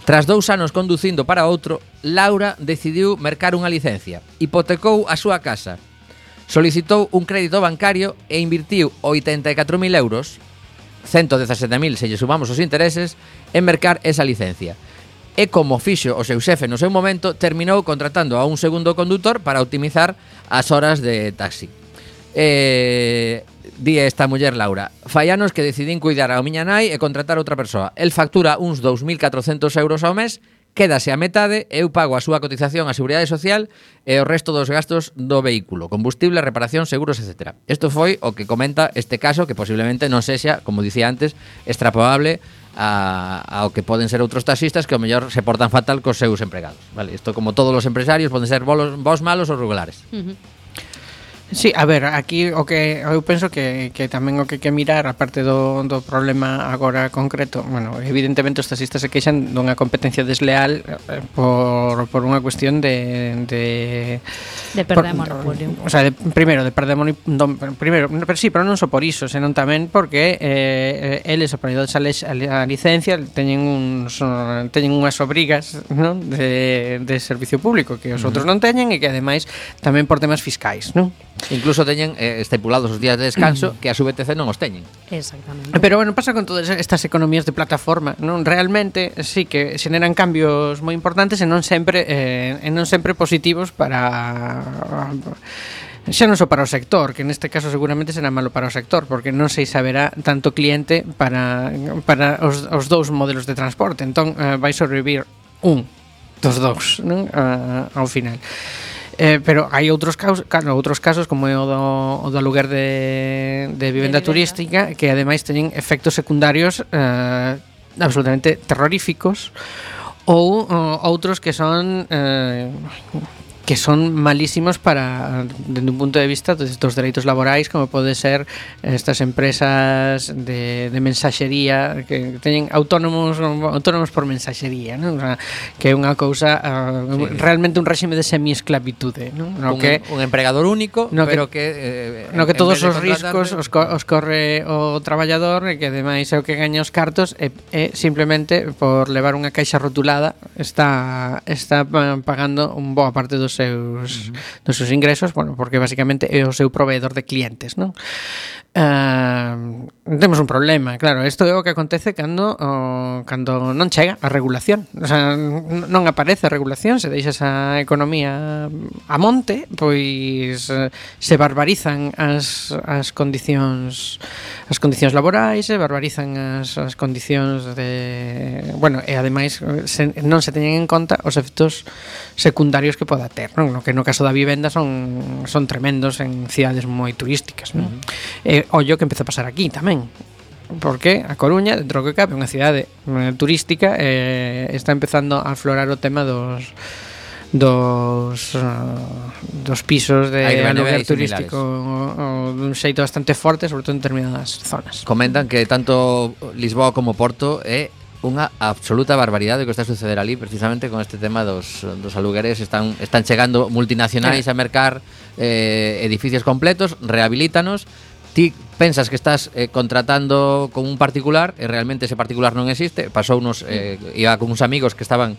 Tras dous anos conducindo para outro, Laura decidiu mercar unha licencia. Hipotecou a súa casa. Solicitou un crédito bancario e invirtiu 84.000 euros 117.000 se lle sumamos os intereses en mercar esa licencia e como fixo o seu xefe no seu momento, terminou contratando a un segundo condutor para optimizar as horas de taxi. Eh, di esta muller Laura Fai anos que decidín cuidar ao miña nai e contratar outra persoa El factura uns 2.400 euros ao mes Quédase a metade, eu pago a súa cotización á Seguridade Social e o resto dos gastos do vehículo, combustible, reparación, seguros, etc. Isto foi o que comenta este caso que posiblemente non sexa, como dicía antes, extrapolable a, ao que poden ser outros taxistas que ao mellor se portan fatal cos seus empregados. Vale, isto como todos os empresarios poden ser bolos, vos malos ou regulares. Uh -huh. Sí, a ver, aquí o que eu penso que, que tamén o que que mirar aparte do, do problema agora concreto, bueno, evidentemente os taxistas se queixan dunha competencia desleal eh, por, por unha cuestión de de de perder de monopolio. O sea, de, primeiro de perder monopolio, primeiro, pero sí, pero non só por iso, senón tamén porque eh, eles a prioridade a, a licencia teñen uns teñen unhas obrigas, non? De de servicio público que os outros non teñen e que ademais tamén por temas fiscais, non? Incluso teñen eh, estipulados os días de descanso que a VTC non os teñen. Exactamente. Pero bueno, pasa con todas estas economías de plataforma, non? Realmente sí que xeneran cambios moi importantes e non sempre eh, e non sempre positivos para xa non só para o sector, que neste caso seguramente será malo para o sector, porque non se saberá tanto cliente para, para os, os dous modelos de transporte. Entón, eh, vai sobrevivir un dos dous non? Uh, ao final. Eh, pero hai outros casos, claro, outros casos como é o do, o do aluguer de, de vivenda de turística que ademais teñen efectos secundarios eh, absolutamente terroríficos ou uh, outros que son eh, que son malísimos para, desde un punto de vista dos dereitos laborais, como pode ser estas empresas de, de mensaxería, que teñen autónomos autónomos por mensaxería, non? O sea, que é unha cousa uh, sí. realmente un réxime de semiesclavitude, non? No un, que un empregador único, no pero que, que eh, no que todos os riscos os, co os corre o traballador e que ademais é o que gaña os cartos e, e simplemente por levar unha caixa rotulada está está pagando un boa parte dos seus, uh -huh. dos seus ingresos, bueno, porque basicamente é o seu proveedor de clientes, non? Uh, temos un problema, claro, isto é o que acontece cando o, cando non chega a regulación. O sea, non aparece a regulación, se deixa esa economía a monte, pois eh, se barbarizan as, as condicións as condicións laborais, se barbarizan as, as condicións de, bueno, e ademais se, non se teñen en conta os efectos secundarios que poda ter, non? No que no caso da vivenda son son tremendos en cidades moi turísticas, non? Uh -huh. E, Ollo que empeza a pasar aquí tamén. Porque a Coruña, dentro do que cabe, é unha cidade turística eh, está empezando a aflorar o tema dos dos uh, dos pisos de aluguer turístico o, o, dun xeito bastante forte, sobre todo en determinadas zonas. Comentan que tanto Lisboa como Porto é unha absoluta barbaridade o que está a suceder ali precisamente con este tema dos, dos alugueres. Están, están chegando multinacionais a mercar eh, edificios completos, rehabilítanos ti pensas que estás eh, contratando con un particular e realmente ese particular non existe. Pasou unos, eh, iba con uns amigos que estaban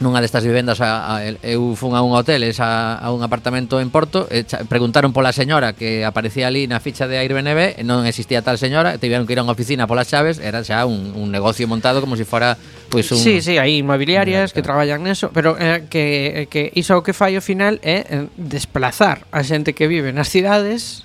nunha destas vivendas a, a, eu fun a un hotel, esa, a un apartamento en Porto, e cha, preguntaron pola señora que aparecía ali na ficha de Airbnb, e non existía tal señora, e tiveron que ir a unha oficina polas chaves, era xa un, un negocio montado como se si fora pois pues, un Sí, sí, hai inmobiliarias que traballan neso, pero eh, que que iso o que fai ao final é eh, desplazar a xente que vive nas cidades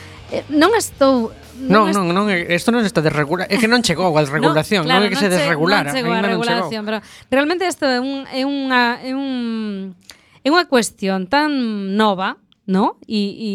non estou Non, non, non, isto non está desregulado, é que non chegou a regulación, Non, claro, non é que non se desregulara, non chegou a regulación, non chegou. pero realmente isto é un é unha é un é unha cuestión tan nova, ¿no? E e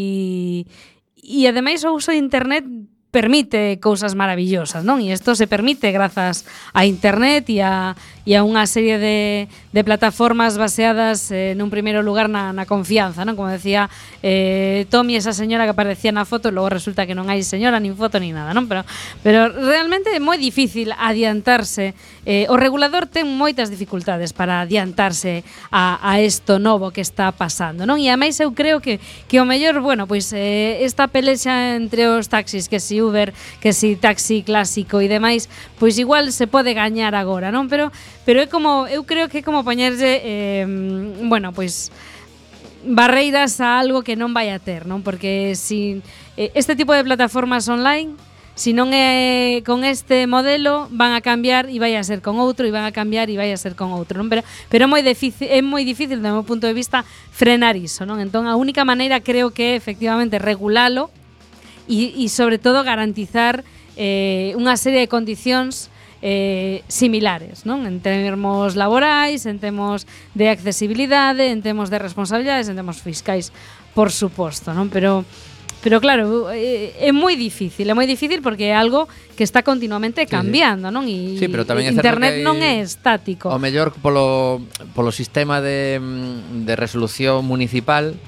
e ademais o uso de internet permite cousas maravillosas, non? E isto se permite grazas a internet e a e a unha serie de, de plataformas baseadas eh, nun primeiro lugar na, na confianza, non? Como decía eh, Tommy, esa señora que aparecía na foto, logo resulta que non hai señora, nin foto, nin nada, non? Pero, pero realmente é moi difícil adiantarse. Eh, o regulador ten moitas dificultades para adiantarse a, a isto novo que está pasando, non? E ademais eu creo que, que o mellor, bueno, pois eh, esta pelexa entre os taxis, que si Uber, que si taxi clásico e demais, pois igual se pode gañar agora, non? Pero pero é como eu creo que é como poñerlle eh, bueno, pois barreiras a algo que non vai a ter, non? Porque si eh, este tipo de plataformas online Si non é con este modelo van a cambiar e vai a ser con outro e van a cambiar e vai a ser con outro, non? Pero pero é moi difícil, é moi difícil do meu punto de vista frenar iso, non? Entón a única maneira creo que é efectivamente regulalo e, e sobre todo garantizar eh, unha serie de condicións eh, similares, non? En termos laborais, en termos de accesibilidade, en termos de responsabilidades, en termos fiscais, por suposto, non? Pero Pero claro, é, é moi difícil, é moi difícil porque é algo que está continuamente cambiando, non? E sí, pero tamén internet non é estático. O mellor polo polo sistema de de resolución municipal,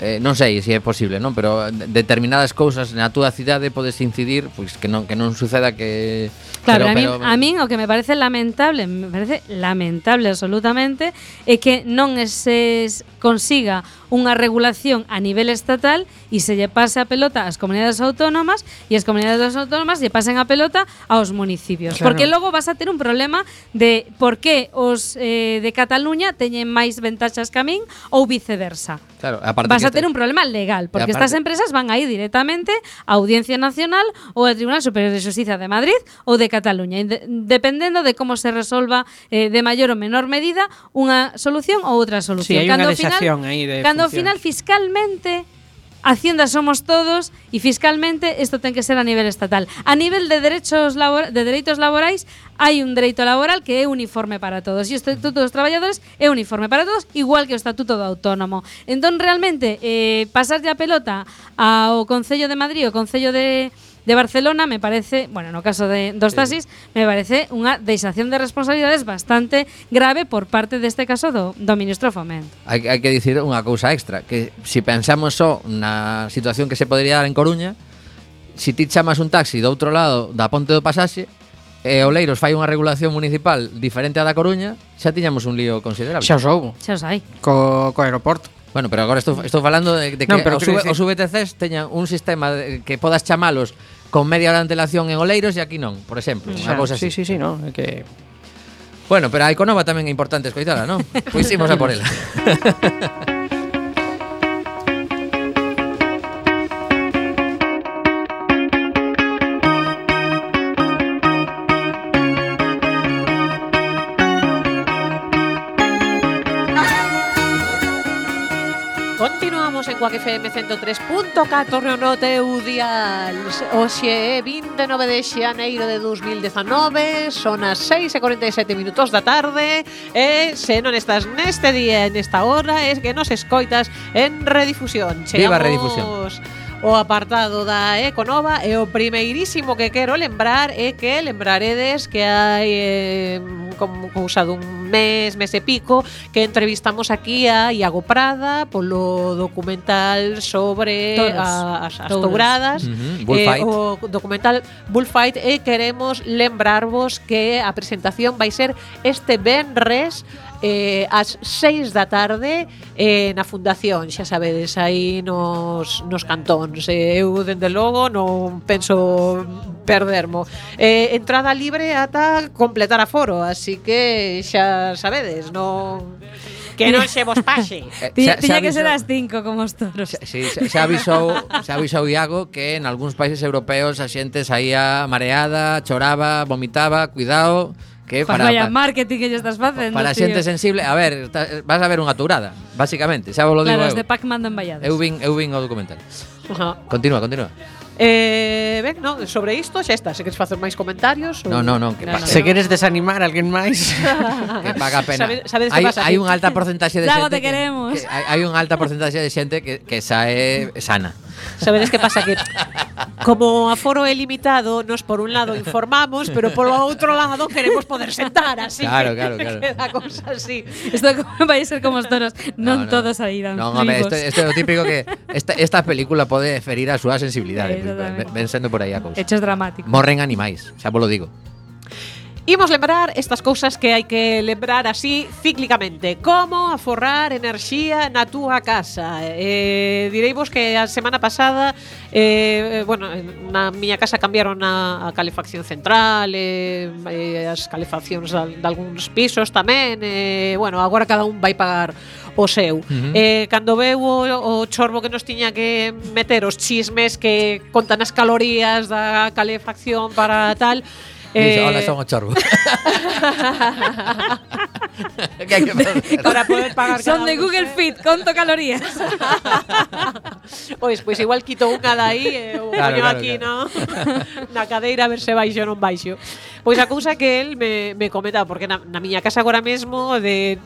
eh, non sei se é posible, non, pero determinadas cousas na túa cidade podes incidir, pois que non que non suceda que Claro, pero, a, min, a min o que me parece lamentable, me parece lamentable absolutamente é que non se consiga unha regulación a nivel estatal e se lle pase a pelota ás comunidades autónomas e as comunidades autónomas lle pasen a pelota aos municipios, claro. porque logo vas a ter un problema de por que os eh, de Cataluña teñen máis ventaxas que a min ou viceversa. Claro, a parte vas eso tiene un problema legal, porque estas empresas van a ir directamente a Audiencia Nacional o al Tribunal Superior de Justicia de Madrid o de Cataluña, dependiendo de cómo se resuelva eh, de mayor o menor medida una solución o otra solución. Sí, hay una cuando, final, ahí de cuando final fiscalmente Hacienda somos todos e fiscalmente isto ten que ser a nivel estatal. A nivel de derechos labor de dereitos laborais hai un dereito laboral que é uniforme para todos e o Estatuto dos Traballadores é uniforme para todos igual que o Estatuto do Autónomo. Entón realmente eh, pasarlle a pelota ao Concello de Madrid, o Concello de de Barcelona me parece, bueno, no caso de dos taxis, me parece unha deixación de responsabilidades bastante grave por parte deste caso do, do ministro Fomento. Hai, hai que dicir unha cousa extra, que se si pensamos só na situación que se podría dar en Coruña, si ti chamas un taxi do outro lado da Ponte do Pasaxe, e Oleiros fai unha regulación municipal diferente á da Coruña, xa tiñamos un lío considerable. Xa os houbo. Xa os hai. Co, co aeroporto. Bueno, pero agora estou, estou falando de, de que no, pero os, UV, os VTCs teñan un sistema de, que podas chamalos con media hora de antelación en Oleiros e aquí non, por exemplo, unha ah, cousa así. Sí, sí, sí, no, é que Bueno, pero a Iconova tamén é importante escoitala, non? Pois imos a por ela. en Cuac FM 103.4 no teu dial Oxe é 29 de xaneiro de 2019 Son as 6 e 47 minutos da tarde E se non estás neste día, nesta hora Es que nos escoitas en redifusión. Chegamos Viva redifusión. O apartado da Econova e o primeirísimo que quero lembrar é que lembraredes que hai eh, como cousa dun mes, mes e pico que entrevistamos aquí a Iago Prada polo documental sobre Todos. a, as, as touradas uh -huh. eh, o documental Bullfight e queremos lembrarvos que a presentación vai ser este Benres eh, ás 6 da tarde eh, na Fundación, xa sabedes, aí nos, nos cantóns. Eh, eu, dende logo, non penso perdermo. Eh, entrada libre ata completar aforo, así que xa sabedes, non... Que non se vos pase. Tiña que ser as 5 como os toros. Xa, sí, xa, xa avisou, xa avisou Iago que en algúns países europeos a xente saía mareada, choraba, vomitaba, cuidado, que para, para, vaya para, marketing que lle estás facendo, Para a xente sensible, a ver, ta, vas a ver unha turada, basicamente, xa vos lo claro, digo. Claro, de Pac mandan valladas. Eu vin, eu vin o documental. Uh. Continúa, continúa. Eh, ben, non, sobre isto xa está, se queres facer máis comentarios ou... No, no, no, que no, no, se queres desanimar a alguén máis que paga pena. Sabedes, que hai, pasa, hai un alta porcentaxe de Lago xente te queremos. Que, hai, hai un alta porcentaxe de xente que, que sae sana. Sabedes que pasa que Como aforo é limitado, nos por un lado informamos, pero polo outro lado queremos poder sentar, así claro, que, claro, claro. queda cousa así. Isto vai ser como os toros, non no, no. todos aí dan no, hombre, isto, isto é o típico que esta, esta película pode ferir a súa sensibilidade, ven sendo por aí a cousa. Hechos dramáticos. Morren animais, xa vos lo digo. Imos lembrar estas cousas que hai que lembrar así cíclicamente. Como aforrar enerxía na túa casa. Eh, direivos que a semana pasada, eh, bueno, na miña casa cambiaron a, a calefacción central, eh, eh, as calefaccións de, de algúns pisos tamén. Eh, bueno, agora cada un vai pagar o seu. Uh -huh. eh, cando veu o, o chorbo que nos tiña que meter os chismes que contan as calorías da calefacción para tal Eh, eh, Hola, son o chorbo. que hai que para poder pagar Son de Google. Fit, conto calorías. Pois, pois igual quito unha dai e o Claro, poño claro, aquí no, na cadeira a ver se baixo ou non baixo. Pois a cousa que el me, me comentaba, porque na, na miña casa agora mesmo de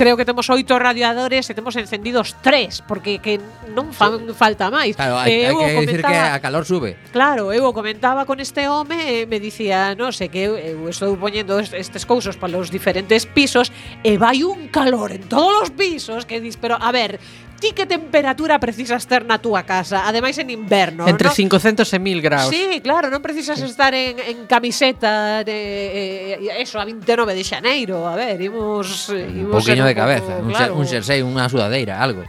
creo que temos oito radiadores e temos encendidos tres, porque que non fan falta máis. Claro, hai, eh, hai que dicir que a calor sube. Claro, eu comentaba con este home e me dicía, non sei, que eu, eu estou poñendo estes cousos para os diferentes pisos e vai un calor en todos os pisos que dis, pero a ver, ti que temperatura precisas ter na túa casa? Ademais en inverno, Entre no? 500 e 1000 graus. Sí, claro, non precisas sí. estar en, en camiseta de, eh, eh eso, a 29 de xaneiro. A ver, imos... imos un poquinho de cabeza, claro. un xersei, unha sudadeira, algo.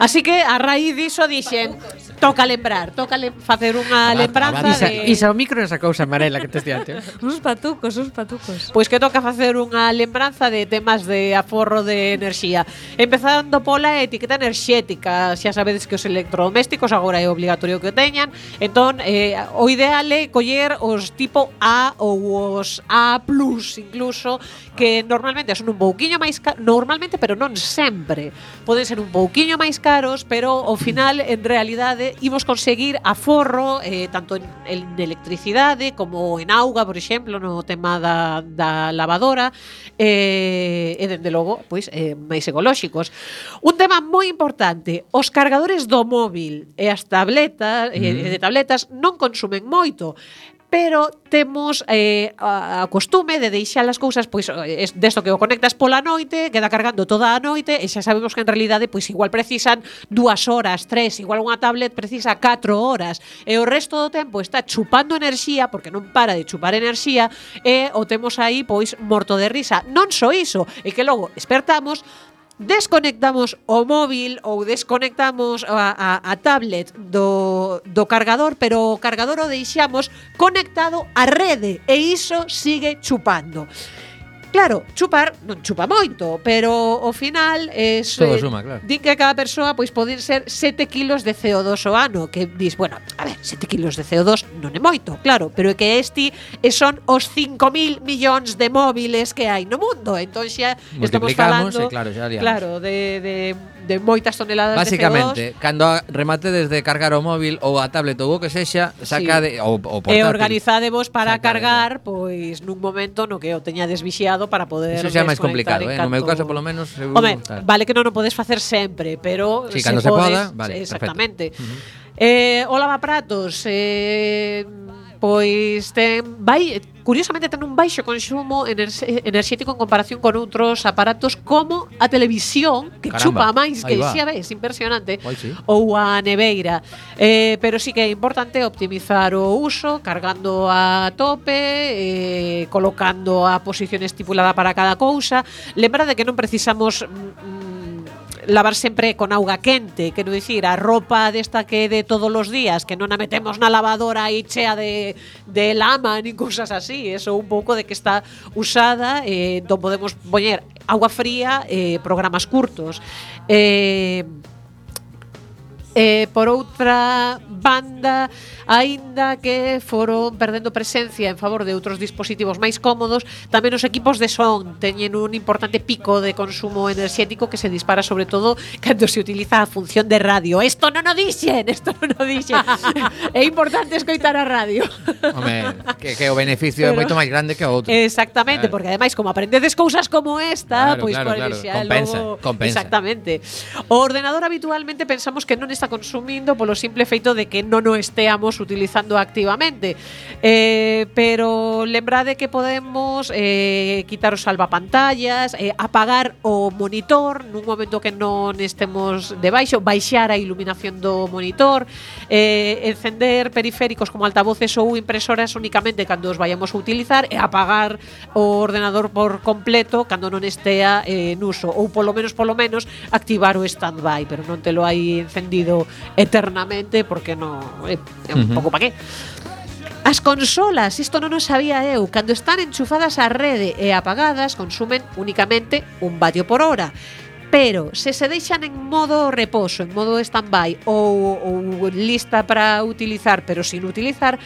Así que a raíz diso dixen, toca lembrar, toca lem facer unha lembranza de... Isa, isa o micro esa cousa amarela que te diante. uns patucos, uns patucos. Pois que toca facer unha lembranza de temas de aforro de enerxía. Empezando pola etiqueta enerxética, xa sabedes que os electrodomésticos agora é obligatorio que o teñan, entón eh, o ideal é coller os tipo A ou os A+, incluso, que normalmente son un pouquiño máis normalmente, pero non sempre. Poden ser un pouquiño máis caros, pero ao final en realidade imos conseguir aforro eh, tanto en, en electricidade como en auga, por exemplo, no tema da, da lavadora eh, e dende logo, pois, eh, máis ecolóxicos. Un tema moi importante, os cargadores do móvil e as tabletas eh, mm. e de tabletas non consumen moito, pero temos eh, a, a costume de deixar as cousas pois eh, es, desto que o conectas pola noite, queda cargando toda a noite e xa sabemos que en realidade pois igual precisan dúas horas, tres, igual unha tablet precisa 4 horas e o resto do tempo está chupando enerxía porque non para de chupar enerxía e o temos aí pois morto de risa. Non só iso, e que logo despertamos desconectamos o móvil ou desconectamos a, a, a tablet do, do cargador, pero o cargador o deixamos conectado á rede e iso sigue chupando. Claro, chupar non chupa moito, pero ao final es, Todo eh, suma, claro. din que cada persoa pois poden ser 7 kilos de CO2 o ano, que dis, bueno, ver, 7 kilos de CO2 non é moito, claro, pero é que este son os 5.000 millóns de móviles que hai no mundo. Entón xa estamos falando e claro, xa liamos. claro de, de, de moitas toneladas Básicamente, de CO2. cando remate desde cargar o móvil ou a tablet ou o que sexa, saca sí. de, o, o portátil. E organizadevos para cargar, pois nun momento no que o teñades vixiado para poder Eso xa máis complicado, eh? No meu caso polo menos seguro. Home, vale que non o podes facer sempre, pero sí, se cando podes, se poda, vale, exactamente. Perfecto. Uh -huh. Eh, o lavapratos, eh, pois ten vai curiosamente ten un baixo consumo enerxético en comparación con outros aparatos como a televisión que Caramba, chupa máis que xa ves, impresionante Vai, sí. ou a neveira. Eh, pero sí que é importante optimizar o uso cargando a tope, eh, colocando a posición estipulada para cada cousa. Lembra de que non precisamos mm, lavar sempre con auga quente, quero dicir, a ropa desta que de todos os días, que non a metemos na lavadora e chea de, de lama, nin cousas así, eso un pouco de que está usada, eh, entón podemos poñer agua fría, eh, programas curtos. Eh, eh, por outra banda, aínda que foron perdendo presencia en favor de outros dispositivos máis cómodos, tamén os equipos de son teñen un importante pico de consumo enerxético que se dispara sobre todo cando se utiliza a función de radio. Isto non o dixen, isto non o dixen. é importante escoitar a radio. Home, que, que o beneficio Pero, é moito máis grande que o outro. Exactamente, claro. porque ademais como aprendedes cousas como esta, claro, pois claro, pois claro. Xa, compensa, logo, compensa. Exactamente. O ordenador habitualmente pensamos que non está está consumindo polo simple feito de que non o esteamos utilizando activamente. Eh, pero lembrade que podemos eh, quitar os salvapantallas, eh, apagar o monitor nun momento que non estemos debaixo, baixar a iluminación do monitor, eh, encender periféricos como altavoces ou impresoras únicamente cando os vayamos a utilizar e apagar o ordenador por completo cando non estea eh, en uso ou polo menos polo menos activar o standby, pero non te lo hai encendido eternamente porque non eh, é un uh -huh. pouco pa qué. As consolas, isto non o sabía eu, cando están enchufadas á rede e apagadas consumen únicamente un vatio por hora. Pero se se deixan en modo reposo, en modo stand-by ou, ou lista para utilizar pero sin utilizar,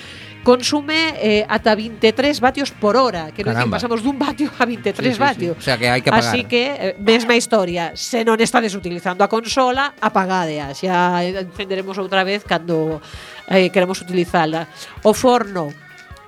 consume eh, ata 23 vatios por hora. Que Caramba. pasamos dun vatio a 23 sí, sí, vatios. Sí. O sea que hai que apagar. Así que, eh, mesma historia, se non estades utilizando a consola, apagadea. Xa encenderemos outra vez cando eh, queremos utilizala. O forno,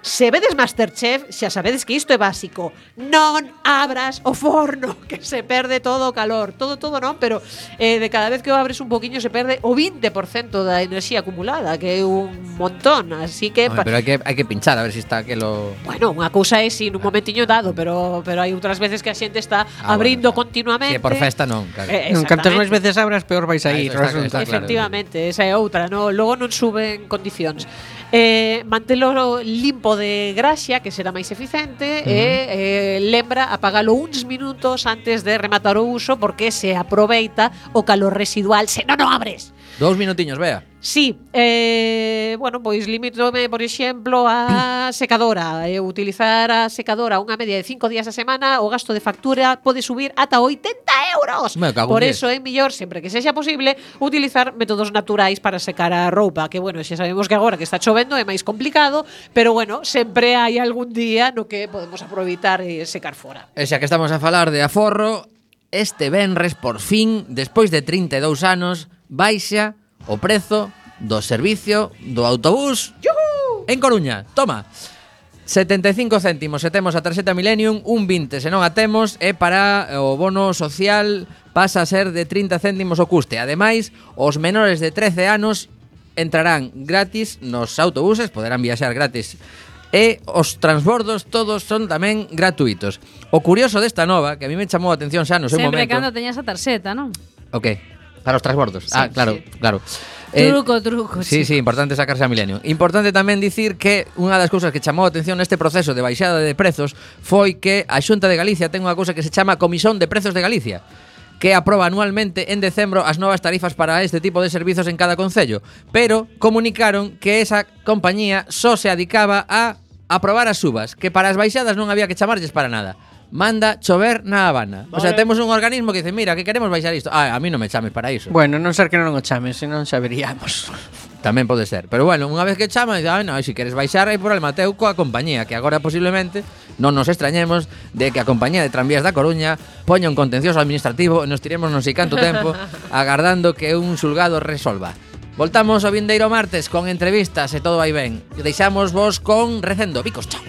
Se vedes Masterchef, xa sabedes que isto é básico. Non abras o forno, que se perde todo o calor. Todo, todo non, pero eh, de cada vez que o abres un poquinho se perde o 20% da enerxía acumulada, que é un montón. Así que... Home, pero hai que, hai que pinchar a ver se si está que lo... Bueno, unha cousa é sin un momentiño dado, pero pero hai outras veces que a xente está ah, abrindo bueno. continuamente. Que por festa non, claro. Eh, non, cantas máis veces abras, peor vais a ah, ir. Ah, está, está, está, Efectivamente, claro. esa é outra, no? logo non suben condicións eh, mantelo limpo de graxa, que será máis eficiente, uh -huh. e eh, lembra apagalo uns minutos antes de rematar o uso porque se aproveita o calor residual se non o abres. Dous minutiños, vea. Sí, eh, bueno, pois limítome, por exemplo, a secadora. E utilizar a secadora unha media de 5 días a semana, o gasto de factura pode subir ata 80 euros. Por eso é mellor, sempre que sexa posible, utilizar métodos naturais para secar a roupa, que bueno, xa sabemos que agora que está chovendo é máis complicado, pero bueno, sempre hai algún día no que podemos aproveitar e secar fora. E xa que estamos a falar de aforro, este venres por fin, despois de 32 anos, baixa o prezo do servicio do autobús ¡Yuhu! en Coruña. Toma. 75 céntimos se temos a tarxeta Millennium, un 20 se non a temos e para eh, o bono social pasa a ser de 30 céntimos o custe. Ademais, os menores de 13 anos entrarán gratis nos autobuses, poderán viaxar gratis e os transbordos todos son tamén gratuitos. O curioso desta nova, que a mí me chamou a atención xa no seu Sempre momento... Sempre cando teñas a tarxeta, non? O okay. que? Para os transbordos. Ah, sí, ah, claro, sí. claro. Eh, truco, truco. Sí, sí, importante sacarse a Milenio. Importante tamén dicir que unha das cousas que chamou a atención neste proceso de baixada de prezos foi que a Xunta de Galicia ten unha cousa que se chama Comisión de Prezos de Galicia que aproba anualmente en decembro as novas tarifas para este tipo de servizos en cada concello, pero comunicaron que esa compañía só se adicaba a aprobar as subas, que para as baixadas non había que chamarlles para nada manda chover na Habana. Vale. O sea, temos un organismo que dice, mira, que queremos baixar isto. Ah, a mí non me chames para iso. Bueno, non ser que non o chames, senón saberíamos. Tamén pode ser. Pero bueno, unha vez que chama, dice, ah, no, se si queres baixar, hai problema teu coa compañía, que agora posiblemente non nos extrañemos de que a compañía de tranvías da Coruña poña un contencioso administrativo e nos tiremos non sei canto tempo agardando que un xulgado resolva. Voltamos o vindeiro martes con entrevistas e todo vai ben. Deixamos vos con Recendo Bicos. Chao.